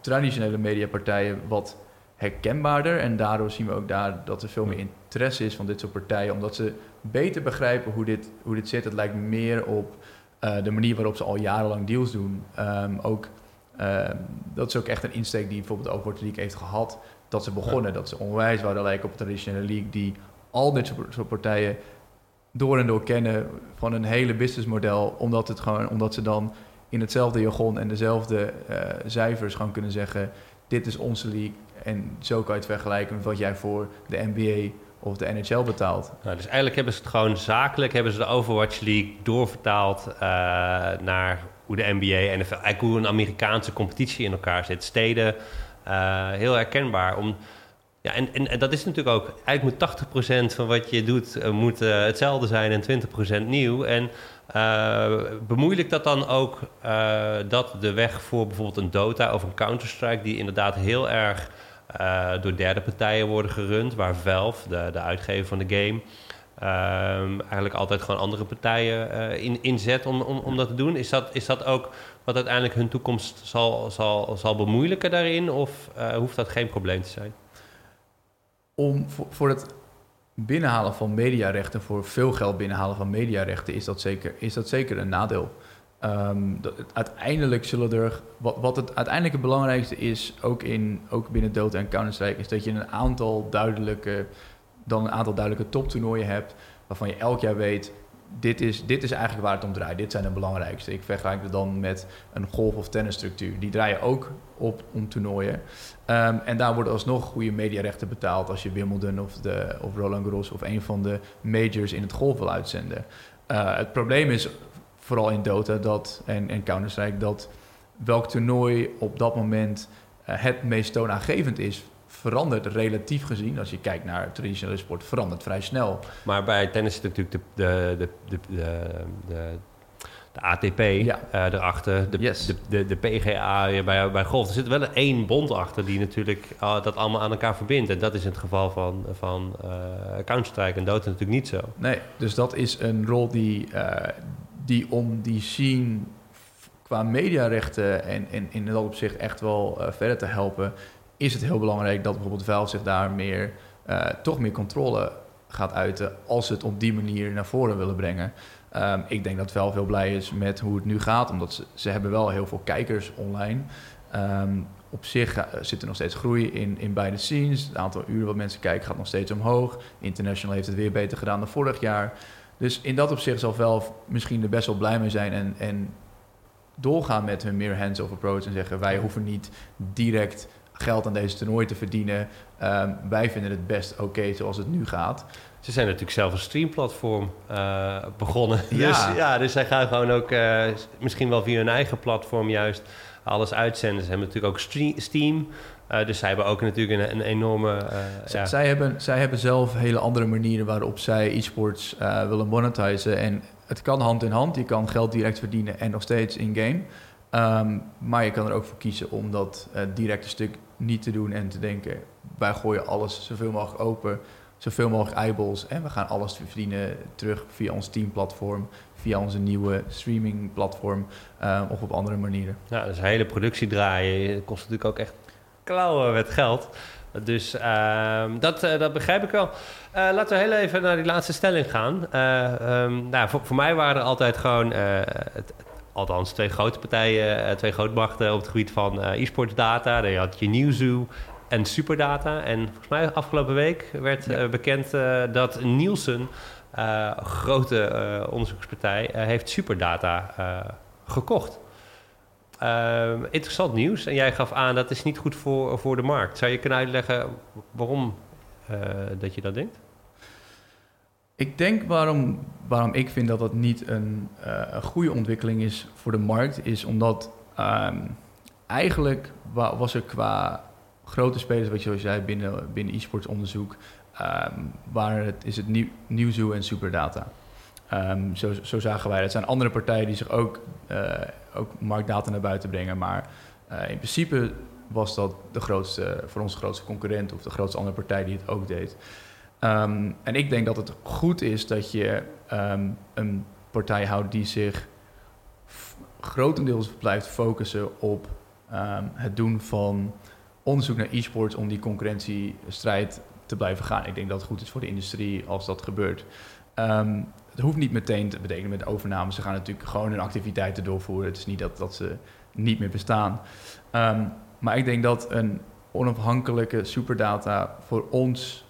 traditionele mediapartijen wat herkenbaarder. En daardoor zien we ook daar dat er veel meer interesse is van dit soort partijen, omdat ze beter begrijpen hoe dit, hoe dit zit. Het lijkt meer op uh, de manier waarop ze al jarenlang deals doen. Um, ook, uh, dat is ook echt een insteek die bijvoorbeeld de Overwatch League heeft gehad. Dat ze begonnen, ja. dat ze onwijs waren lijken op de traditionele league die al dit soort partijen door en door kennen van een hele businessmodel, omdat, het gewoon, omdat ze dan in hetzelfde jargon en dezelfde uh, cijfers gewoon kunnen zeggen: dit is onze league. En zo kan je het vergelijken met wat jij voor de NBA of de NHL betaalt. Nou, dus eigenlijk hebben ze het gewoon zakelijk, hebben ze de Overwatch League doorvertaald uh, naar hoe de NBA en eigenlijk hoe een Amerikaanse competitie in elkaar zit. Steden, uh, heel herkenbaar. Om, Ja, en, en, dat is natuurlijk ook... Eigenlijk moet 80% van wat je doet uh, moet, hetzelfde zijn en 20% nieuw. En uh, bemoeilijkt dat dan ook dat de weg voor bijvoorbeeld een Dota of een Counter-Strike... die inderdaad heel erg door derde partijen worden gerund... waar Valve, de, de uitgever van de game... Um, eigenlijk altijd gewoon andere partijen uh, in, inzet om, om, om dat te doen. Is dat, is dat ook wat uiteindelijk hun toekomst zal, zal, zal bemoeilijken daarin? Of uh, hoeft dat geen probleem te zijn? Om voor, voor het binnenhalen van mediarechten, voor veel geld binnenhalen van mediarechten, is dat zeker, is dat zeker een nadeel. Dat, uiteindelijk zullen er. Wat, wat het uiteindelijk het belangrijkste is, ook, in, ook binnen Dota en Counter-Strike, is dat je een aantal duidelijke dan een aantal duidelijke toptoernooien hebt, waarvan je elk jaar weet, dit is, dit is eigenlijk waar het om draait. Dit zijn de belangrijkste. Ik vergelijk het dan met een golf- of tennisstructuur. Die draaien ook op om toernooien. Um, en daar worden alsnog goede mediarechten betaald als je Wimbledon of, de, of Roland Garros of een van de majors in het golf wil uitzenden. Uh, het probleem is vooral in Dota dat, en, en Counter-Strike dat welk toernooi op dat moment uh, het meest toonaangevend is verandert relatief gezien, als je kijkt naar traditionele sport, verandert vrij snel. Maar bij tennis is natuurlijk de, de, de, de, de, de ATP ja. uh, erachter, de, yes. de, de, de, PGA bij, bij golf. Er zit wel één bond achter die natuurlijk uh, dat allemaal aan elkaar verbindt. En dat is in het geval van, van uh, Counter-Strike en Dota natuurlijk niet zo. Nee, dus dat is een rol die, die om die scene qua mediarechten en, en in dat opzicht echt wel verder te helpen is het heel belangrijk dat bijvoorbeeld Valve zich daar meer, uh, toch meer controle gaat uiten als ze het op die manier naar voren willen brengen. Um, ik denk dat Valve heel blij is met hoe het nu gaat, omdat ze, ze hebben wel heel veel kijkers online. Um, op zich uh, zit er nog steeds groei in, in beide scenes. Het aantal uren wat mensen kijken gaat nog steeds omhoog. International heeft het weer beter gedaan dan vorig jaar. Dus in dat opzicht zal Valve misschien er best wel blij mee zijn en, en doorgaan met hun meer hands-off approach en zeggen wij hoeven niet direct geld aan deze toernooi te verdienen. Um, wij vinden het best oké okay zoals het nu gaat. Ze zijn natuurlijk zelf een streamplatform uh, begonnen. Ja. Dus, ja, dus zij gaan gewoon ook uh, misschien wel via hun eigen platform juist alles uitzenden. Ze hebben natuurlijk ook Steam. Uh, dus zij hebben ook natuurlijk een, een enorme... ja. zij, hebben, zij hebben zelf hele andere manieren waarop zij e-sports willen monetizen. En het kan hand in hand. Je kan geld direct verdienen en nog steeds in-game. Um, maar je kan er ook voor kiezen om dat directe stuk niet te doen en te denken: wij gooien alles zoveel mogelijk open, zoveel mogelijk eyeballs en we gaan alles verdienen terug via ons teamplatform, via onze nieuwe streamingplatform uh, of op andere manieren. Ja, dus hele productie draaien kost natuurlijk ook echt klauwen met geld. Dus uh, dat, uh, dat begrijp ik wel. Uh, laten we heel even naar die laatste stelling gaan. Um, nou, voor, voor, mij waren er altijd gewoon het, althans twee grote partijen, eh, twee grootmachten op het gebied van eh, e-sports data. Dan had je Newzoo en Superdata. En volgens mij afgelopen week werd ja. bekend dat Nielsen, grote onderzoekspartij, heeft Superdata gekocht. Uh, interessant nieuws. En jij gaf aan dat is niet goed voor, voor de markt. Zou je kunnen uitleggen waarom uh, dat je dat denkt? Ik denk waarom, waarom ik vind dat dat niet een, een goede ontwikkeling is voor de markt, is omdat um, eigenlijk was er qua grote spelers, wat je zoals zei, binnen, binnen e-sports onderzoek, um, waar het, is het nieuw, Newzoo en Superdata. Zo, zo zagen wij. Het zijn andere partijen die zich ook, uh, ook marktdata naar buiten brengen, maar uh, in principe was dat de grootste, voor ons grootste concurrent of de grootste andere partij die het ook deed. Um, en ik denk dat het goed is dat je um, een partij houdt die zich grotendeels blijft focussen op um, het doen van onderzoek naar e-sports om die concurrentiestrijd te blijven gaan. Ik denk dat het goed is voor de industrie als dat gebeurt. Het hoeft niet meteen te betekenen met overname. Ze gaan natuurlijk gewoon hun activiteiten doorvoeren. Het is niet dat, dat ze niet meer bestaan. maar ik denk dat een onafhankelijke superdata voor ons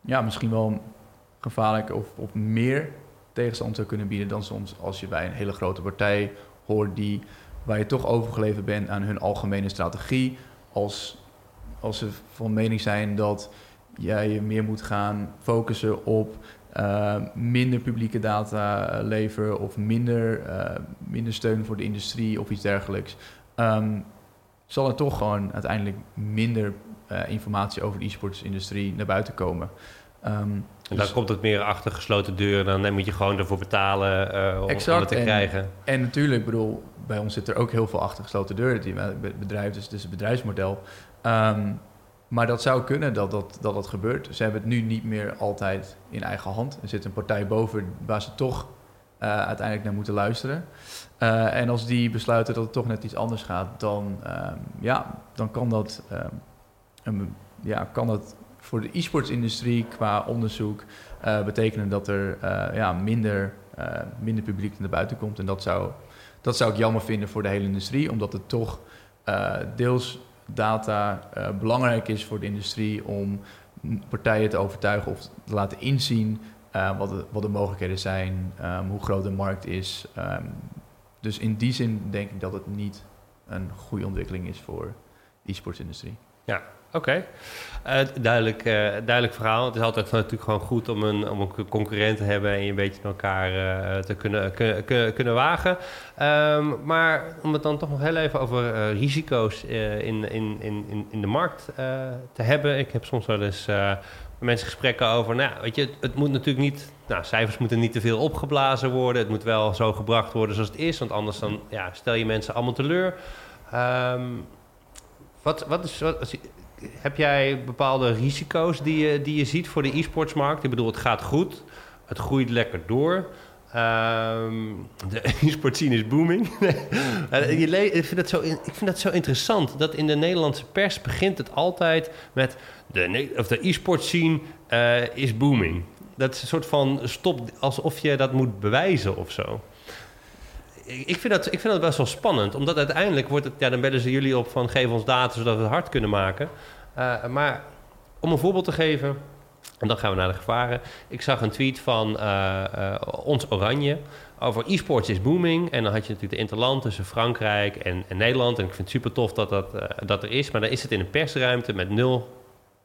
ja, misschien wel gevaarlijk of, of meer tegenstand zou kunnen bieden dan soms als je bij een hele grote partij hoort die, waar je toch overgeleverd bent aan hun algemene strategie. Als, als ze van mening zijn dat jij je meer moet gaan focussen op uh, minder publieke data leveren of minder, uh, minder steun voor de industrie of iets dergelijks. Um, zal er toch gewoon uiteindelijk minder uh, informatie over de e-sportsindustrie naar buiten komen. Um, en dan dus komt het meer achter gesloten deuren. Dan moet je gewoon ervoor betalen om, exact, het te en, krijgen. En natuurlijk, bedoel, bij ons zit er ook heel veel achter gesloten deuren. Die bedrijf, dus, dus het bedrijfsmodel. Um, maar dat zou kunnen dat dat, dat dat gebeurt. Ze hebben het nu niet meer altijd in eigen hand. Er zit een partij boven waar ze toch uh, uiteindelijk naar moeten luisteren. Uh, en als die besluiten dat het toch net iets anders gaat, dan, uh, ja, dan kan dat, um, ja, kan dat voor de e-sportsindustrie qua onderzoek betekenen dat er ja, minder, minder publiek naar buiten komt. En dat zou, dat zou ik jammer vinden voor de hele industrie, omdat het toch deels data uh, belangrijk is voor de industrie om partijen te overtuigen of te laten inzien uh, wat, de, wat, de, mogelijkheden zijn, um, hoe groot de markt is. Um, dus in die zin denk ik dat het niet een goede ontwikkeling is voor de e-sportsindustrie. Ja, Oké, uh, duidelijk, uh, duidelijk verhaal. Het is altijd natuurlijk gewoon goed om een, om een concurrent te hebben en je een beetje elkaar uh, te kunnen, kunnen, kunnen wagen. Um, maar om het dan toch nog heel even over risico's in, in, in, in de markt te hebben. Ik heb soms wel eens met mensen gesprekken over, nou weet je, het, moet natuurlijk niet, nou cijfers moeten niet te veel opgeblazen worden. Het moet wel zo gebracht worden zoals het is, want anders dan ja, stel je mensen allemaal teleur. Um, wat, wat is, wat, heb jij bepaalde risico's die je, die je ziet voor de e-sportsmarkt? Ik bedoel, het gaat goed. Het groeit lekker door. Um, de e-sport scene is booming. Eh, ik, vind dat zo, ik vind dat zo interessant. Dat in de Nederlandse pers begint het altijd met... De, of de e-sport scene uh, is booming. Dat is een soort van stop... Alsof je dat moet bewijzen of zo ik vind, dat, ik vind dat best wel spannend. Omdat uiteindelijk wordt het... Ja, dan bellen ze jullie op van... geef ons data zodat we het hard kunnen maken. Uh, maar om een voorbeeld te geven... En dan gaan we naar de gevaren. Ik zag een tweet van uh, uh, Ons Oranje over e-sports is booming. En dan had je natuurlijk de interland tussen Frankrijk en, en, Nederland. En ik vind het super tof dat dat, dat er is. Maar dan is het in een persruimte met nul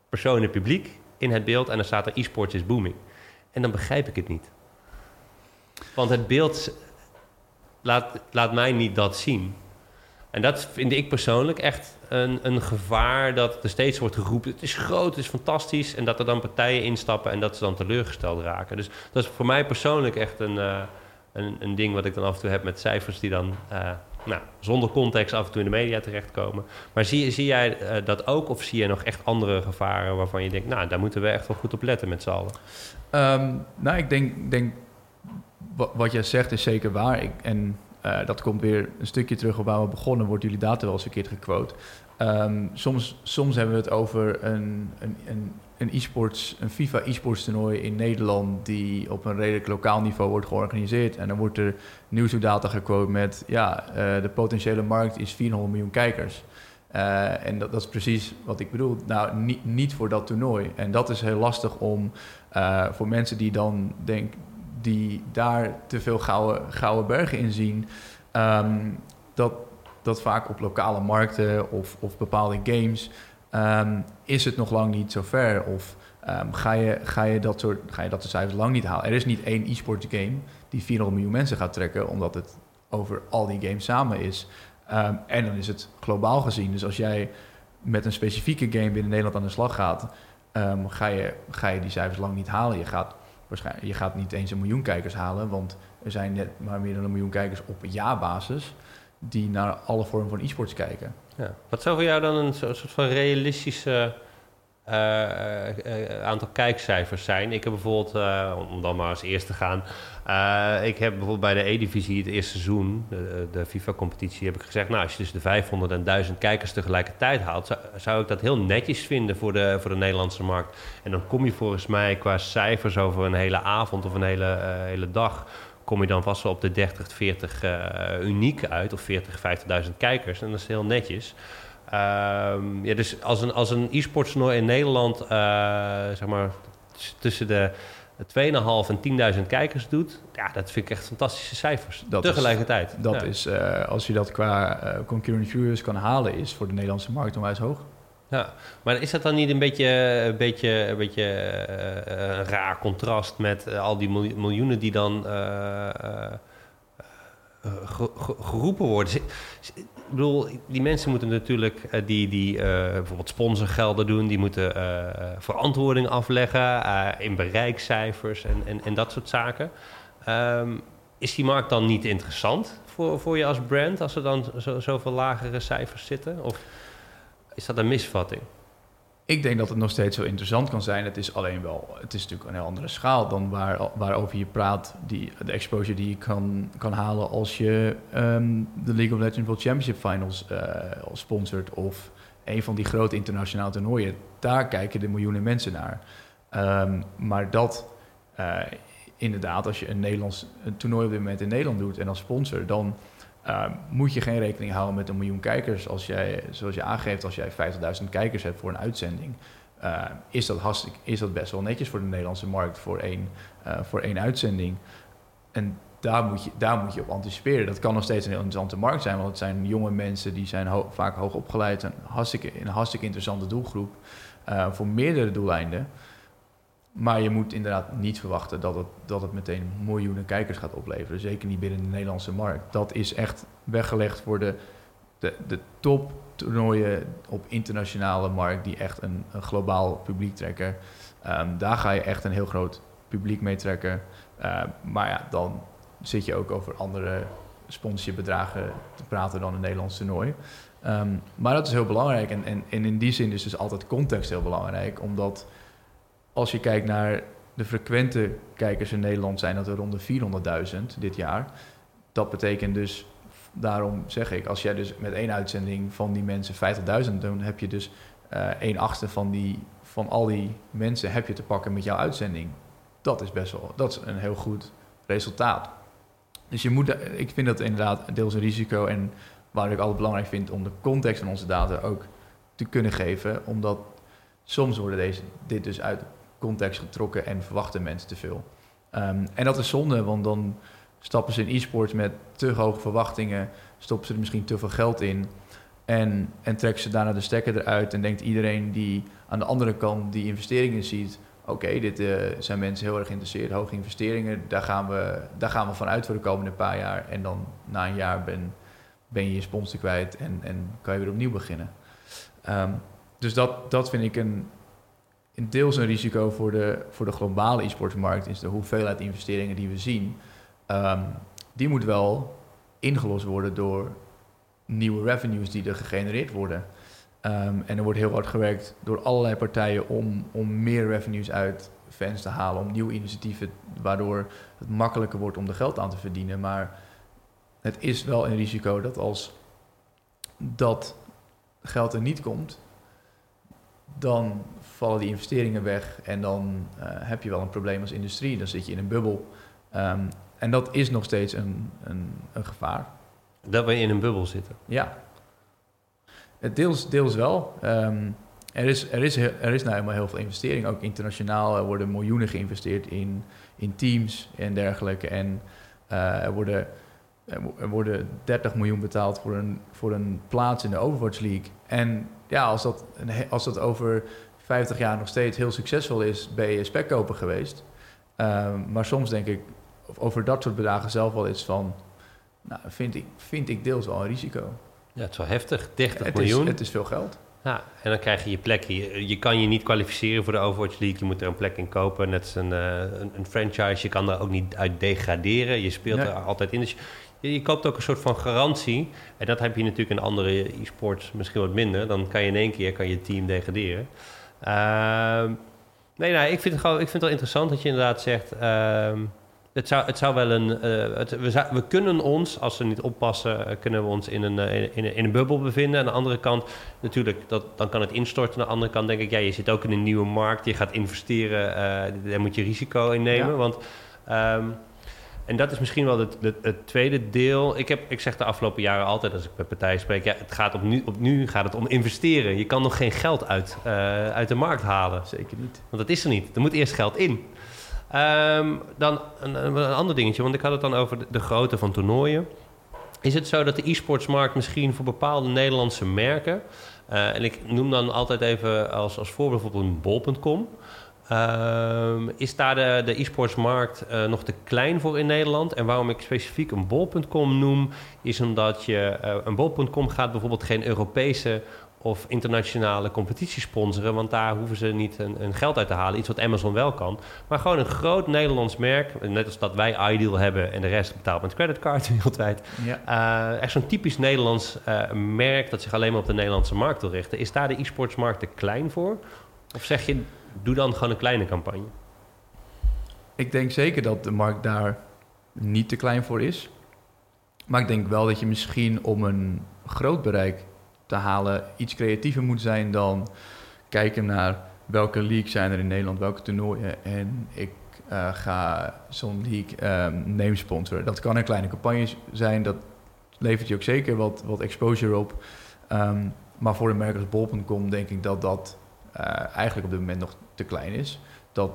personen publiek in het beeld. En dan staat er e-sports is booming. En dan begrijp ik het niet. Want het beeld laat, laat mij niet dat zien. En dat vind ik persoonlijk echt een, een gevaar dat er steeds wordt geroepen... het is groot, het is fantastisch... en dat er dan partijen instappen en dat ze dan teleurgesteld raken. Dus dat is voor mij persoonlijk echt een, uh, een, een, ding wat ik dan af en toe heb met cijfers... die dan uh, nou, zonder context af en toe in de media terechtkomen. Maar zie, zie jij uh, dat ook of zie je nog echt andere gevaren... waarvan je denkt, nou, daar moeten we echt wel goed op letten met z'n allen? Um, nou, ik denk, denk wat jij zegt is zeker waar. Ik, en uh, dat komt weer een stukje terug op waar we begonnen. Wordt jullie data wel eens een keer gequote. Um, soms, soms hebben we het over een, een, een, een e-sports, een FIFA e-sports toernooi in Nederland die op een redelijk lokaal niveau wordt georganiseerd. En dan wordt er nieuwsdata gequote met ja, uh, de potentiële markt is 400 miljoen kijkers. Uh, en dat, dat, is precies wat ik bedoel. Nou, niet, niet voor dat toernooi. En dat is heel lastig om voor mensen die dan denken die daar te veel gouden, bergen in zien, ehm, dat, dat vaak op lokale markten of, of bepaalde games um, is het nog lang niet zo ver. Of um, ga, je, ga, je dat soort, ga je dat de cijfers lang niet halen. Er is niet één e-sports game die 400 miljoen mensen gaat trekken, omdat het over al die games samen is. en dan is het globaal gezien. Dus als jij met een specifieke game binnen Nederland aan de slag gaat, ga, je, ga je die cijfers lang niet halen. Je gaat waarschijnlijk, je gaat niet eens een miljoen kijkers halen, want er zijn net maar meer dan een miljoen kijkers op jaarbasis die naar alle vormen van e-sports kijken. Ja. Wat zou voor jou dan een soort van realistische aantal kijkcijfers zijn. Ik heb bijvoorbeeld, om dan maar als eerste te gaan, ik heb bijvoorbeeld bij de E-divisie het eerste seizoen, de, FIFA-competitie, heb ik gezegd, nou als je dus de 500 en 1000 kijkers tegelijkertijd haalt, zou, zou, ik dat heel netjes vinden voor de, voor de Nederlandse markt. En dan kom je volgens mij qua cijfers over een hele avond of een hele, hele dag kom je dan vast wel op de 30, 40 uh, uniek uit, of 40, 50.000 kijkers. En dat is heel netjes. Um, ja, dus als een, als een e-sports toernooi in Nederland, uh, zeg maar, tussen de 2,5 en 10.000 kijkers doet, ja, dat vind ik echt fantastische cijfers. Dat tegelijkertijd. Is, dat is, uh, als je dat qua uh, concurrent viewers kan halen, is voor de Nederlandse markt onwijs hoog. Ja, maar is dat dan niet een beetje een, beetje, een, beetje, uh, een raar contrast met al die miljoenen die dan geroepen worden. Ik bedoel, die mensen moeten natuurlijk die, die bijvoorbeeld sponsorgelden doen, die moeten verantwoording afleggen in bereikcijfers en, en, en dat soort zaken. Ehm, is die markt dan niet interessant voor, voor je als brand als er dan zo, zoveel lagere cijfers zitten? Of is dat een misvatting? Ik denk dat het nog steeds wel interessant kan zijn. Het is alleen wel, het is natuurlijk een heel andere schaal dan waar, waarover je praat. Die, de exposure die je kan, kan halen als je ehm, de League of Legends World Championship Finals uh, sponsort. Of een van die grote internationale toernooien. Daar kijken de miljoenen mensen naar. Ehm, maar dat, uh, inderdaad, als je een Nederlands een toernooi op dit moment in Nederland doet en als sponsor, dan uh, moet je geen rekening houden met een miljoen kijkers. Als jij, zoals je aangeeft, als jij 50.000 kijkers hebt voor een uitzending, uh, is, dat is dat best wel netjes voor de Nederlandse markt voor één, uh, voor één uitzending. En daar moet, je, daar moet je op anticiperen. Dat kan nog steeds een heel interessante markt zijn, want het zijn jonge mensen die zijn vaak hoog opgeleid, een hartstikke, een hartstikke interessante doelgroep voor meerdere doeleinden. Maar je moet inderdaad niet verwachten dat het, dat het meteen miljoenen kijkers gaat opleveren. Zeker niet binnen de Nederlandse markt. Dat is echt weggelegd voor de, de, top toernooien op internationale markt, die echt een, een globaal publiek trekken. Um, daar ga je echt een heel groot publiek mee trekken. Uh, maar ja, dan zit je ook over andere sponsorbedragen te praten dan een Nederlands toernooi. Um, maar dat is heel belangrijk. En, en, en in die zin is dus altijd context heel belangrijk, omdat als je kijkt naar de frequente kijkers in Nederland, zijn dat er rond de 400.000 dit jaar. Dat betekent dus, daarom zeg ik, als jij dus met één uitzending van die mensen 50.000 doet, heb je dus uh, een achtste van, die, van al die mensen heb je te pakken met jouw uitzending. Dat is best wel, dat is een heel goed resultaat. Dus je moet, ik vind dat inderdaad deels een risico en waar ik altijd belangrijk vind om de context van onze data ook te kunnen geven, omdat soms worden deze, dit dus uit context getrokken en verwachten mensen te veel. Um, en dat is zonde, want dan stappen ze in e-sports met te hoge verwachtingen, stoppen ze er misschien te veel geld in en, en trekken ze daarna de stekker eruit en denkt iedereen die aan de andere kant die investeringen ziet, oké, dit uh, zijn mensen heel erg geïnteresseerd, hoge investeringen, daar gaan, we, daar gaan we vanuit voor de komende paar jaar en dan na een jaar ben, ben je je sponsor kwijt en, en kan je weer opnieuw beginnen. Um, dus dat, dat vind ik een, in deels een risico voor de, voor de globale e-sportsmarkt is de hoeveelheid investeringen die we zien. Um, die moet wel ingelost worden door nieuwe revenues die er gegenereerd worden. Um, en er wordt heel hard gewerkt door allerlei partijen om, om meer revenues uit fans te halen, om nieuwe initiatieven, waardoor het makkelijker wordt om er geld aan te verdienen. Maar het is wel een risico dat als dat geld er niet komt, dan vallen die investeringen weg en dan uh, heb je wel een probleem als industrie. Dan zit je in een bubbel. Um, en dat is nog steeds een, een, een, gevaar. Dat we in een bubbel zitten? Ja. Het deels, deels wel. Um, er is, er, is, er is nou helemaal heel veel investering. Ook internationaal er worden miljoenen geïnvesteerd in, in teams en dergelijke. En uh, er worden er worden 30 miljoen betaald voor een, voor een plaats in de Overwatch League. En ja, als dat, als dat over 50 jaar nog steeds heel succesvol is, ben je spekkoper geweest. Um, maar soms denk ik over dat soort bedragen zelf wel iets van, nou, vind ik, vind ik deels wel een risico. Ja, het is wel heftig, 30 het miljoen. Is, het is veel geld. Ja, en dan krijg je je plek. Je, je kan je niet kwalificeren voor de Overwatch League. Je moet er een plek in kopen. Net als een, uh, een, een, franchise. Je kan daar ook niet uit degraderen. Je speelt nee. er altijd in. Dus je, je, koopt ook een soort van garantie. En dat heb je natuurlijk in andere e-sports misschien wat minder. Dan kan je in één keer kan je team degraderen. Uh, nee, nou, ik vind, het gewoon, ik vind het wel interessant dat je inderdaad zegt... Uh, het, zou, het zou wel een... Uh, het, we, zou, we, kunnen ons, als we niet oppassen... Eh, kunnen we ons in een, in, een, in een bubbel bevinden. Aan de andere kant, natuurlijk, dat, dan kan het instorten. Aan de andere kant denk ik... ja, je zit ook in een nieuwe markt. Je gaat investeren. Uh, daar moet je risico in nemen. Ja. Want... Um, en dat is misschien wel het, het, het, tweede deel. Ik, heb, ik zeg de afgelopen jaren altijd als ik met partijen spreek... Ja, het gaat op nu, op nu gaat het om investeren. Je kan nog geen geld uit, uh, uit de markt halen. Zeker niet. Want dat is er niet. Er moet eerst geld in. Um, dan een, een, ander dingetje, want ik had het dan over de, de grootte van toernooien. Is het zo dat de e-sportsmarkt misschien voor bepaalde Nederlandse merken... Uh, en ik noem dan altijd even als, als voorbeeld bijvoorbeeld een bol.com... Ehm, is daar de, de e-sportsmarkt uh, nog te klein voor in Nederland? En waarom ik specifiek een bol.com noem, is omdat je uh, een bol.com gaat bijvoorbeeld geen Europese of internationale competities sponsoren, want daar hoeven ze niet een, een, geld uit te halen, iets wat Amazon wel kan. Maar gewoon een groot Nederlands merk, net als dat wij Ideal hebben en de rest betaalt met creditcard wereldwijd. Ja. Uh, echt zo'n typisch Nederlands merk dat zich alleen maar op de Nederlandse markt wil richten. Is daar de e-sportsmarkt te klein voor? Of zeg je, doe dan gewoon een kleine campagne. Ik denk zeker dat de markt daar niet te klein voor is. Maar ik denk wel dat je misschien om een groot bereik te halen iets creatiever moet zijn dan kijken naar welke league zijn er in Nederland, welke toernooien. En ik uh, ga zo'n league um, name sponsoren. Dat kan een kleine campagne zijn, dat levert je ook zeker wat, wat exposure op. Um, maar voor de merkers bol.com denk ik dat dat eigenlijk op dit moment nog te klein is. Dat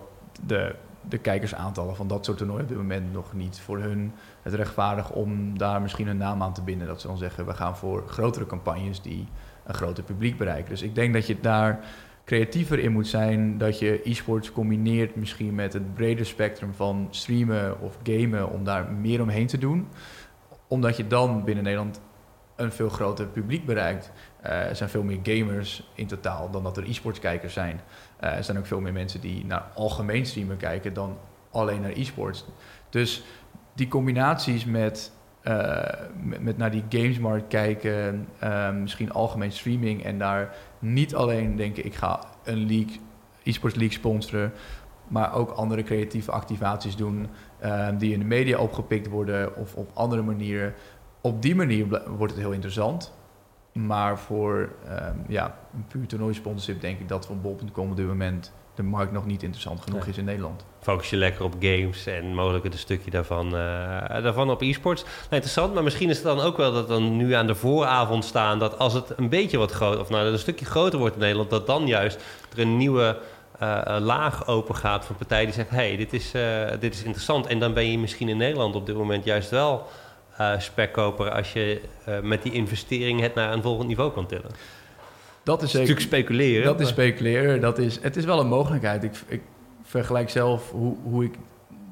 de, de kijkersaantallen van dat soort toernooien op dit moment nog niet voor hun het rechtvaardig om daar misschien een naam aan te binden. Dat ze dan zeggen, we gaan voor grotere campagnes die een groter publiek bereiken. Dus ik denk dat je daar creatiever in moet zijn. Dat je e-sports combineert misschien met het brede spectrum van streamen of gamen om daar meer omheen te doen. Omdat je dan binnen Nederland een veel groter publiek bereikt. Uh, er zijn veel meer gamers in totaal dan dat er e-sportskijkers zijn. Uh, er zijn ook veel meer mensen die naar algemeen streamen kijken dan alleen naar e-sports. Dus die combinaties met, uh, met, met, naar die gamesmarkt kijken, misschien algemeen streaming en daar niet alleen denken ik ga een league, e-sports league sponsoren, maar ook andere creatieve activaties doen die in de media opgepikt worden of op andere manieren op die manier wordt het heel interessant. Maar voor um, ja, een puur toernooisponsorship denk ik dat van bol.com op dit moment de markt nog niet interessant genoeg is in Nederland. Focus je lekker op games en mogelijk een stukje daarvan, uh, daarvan op e-sports. Nou, interessant, maar misschien is het dan ook wel dat dan nu aan de vooravond staan... dat als het een beetje wat groter, of nou een stukje groter wordt in Nederland... dat dan juist er een nieuwe uh, laag open gaat van partijen die zeggen... hé, hey, dit, is, uh, dit is interessant. En dan ben je misschien in Nederland op dit moment juist wel uh, spekkoper als je uh, met die investering het naar een volgend niveau kan tillen. Dat is, natuurlijk speculeren. Dat is speculeren. Dat is, het is wel een mogelijkheid. Ik, ik vergelijk zelf hoe, hoe ik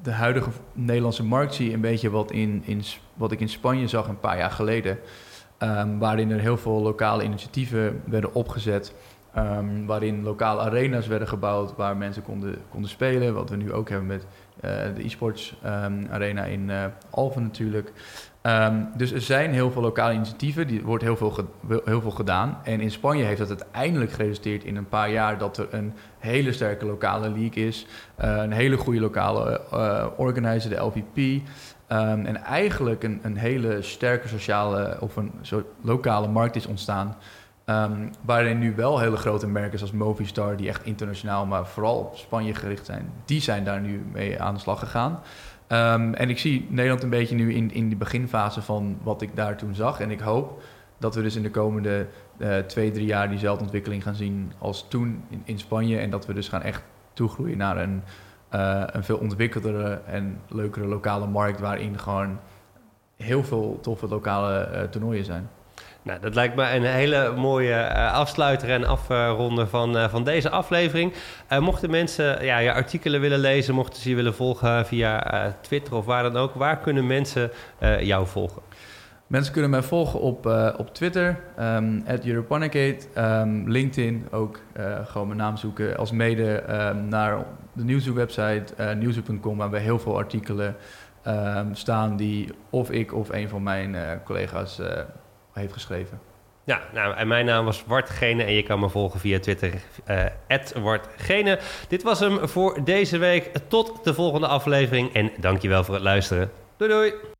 de huidige Nederlandse markt zie, een beetje wat, in, in, wat ik in Spanje zag een paar jaar geleden. Um, waarin er heel veel lokale initiatieven werden opgezet. Um, waarin lokale arena's werden gebouwd waar mensen konden, konden spelen. Wat we nu ook hebben met de e-sports um, arena in uh, Alphen natuurlijk. Um, dus er zijn heel veel lokale initiatieven, er wordt heel veel, heel veel gedaan. En in Spanje heeft dat uiteindelijk geresulteerd in een paar jaar dat er een hele sterke lokale league is. Uh, een hele goede lokale uh, organizer, de LVP. Ehm, en eigenlijk een, een, hele sterke sociale of een lokale markt is ontstaan. Um, waarin nu wel hele grote merken zoals Movistar, die echt internationaal, maar vooral op Spanje gericht zijn, die zijn daar nu mee aan de slag gegaan. Um, en ik zie Nederland een beetje nu in, in de beginfase van wat ik daar toen zag. En ik hoop dat we dus in de komende uh, twee, drie jaar diezelfde ontwikkeling gaan zien als toen in, in Spanje. En dat we dus gaan echt toegroeien naar een, uh, een veel ontwikkeldere en leukere lokale markt... waarin gewoon heel veel toffe lokale uh, toernooien zijn. Nou, dat lijkt me een hele mooie uh, afsluiter en afronden van, uh, van deze aflevering. Uh, mochten mensen ja, je artikelen willen lezen, mochten ze je willen volgen via Twitter of waar dan ook, waar kunnen mensen jou volgen? Mensen kunnen mij volgen op, op Twitter, um, um, LinkedIn ook. gewoon mijn naam zoeken. Als mede um, naar de nieuwswebsite nieuwshoek.com, waar we heel veel artikelen staan die of ik of een van mijn collega's heeft geschreven. Ja, nou, en mijn naam was Wartgene en je kan me volgen via Twitter, uh, Wartgene. Dit was hem voor deze week. Tot de volgende aflevering en dankjewel voor het luisteren. Doei doei!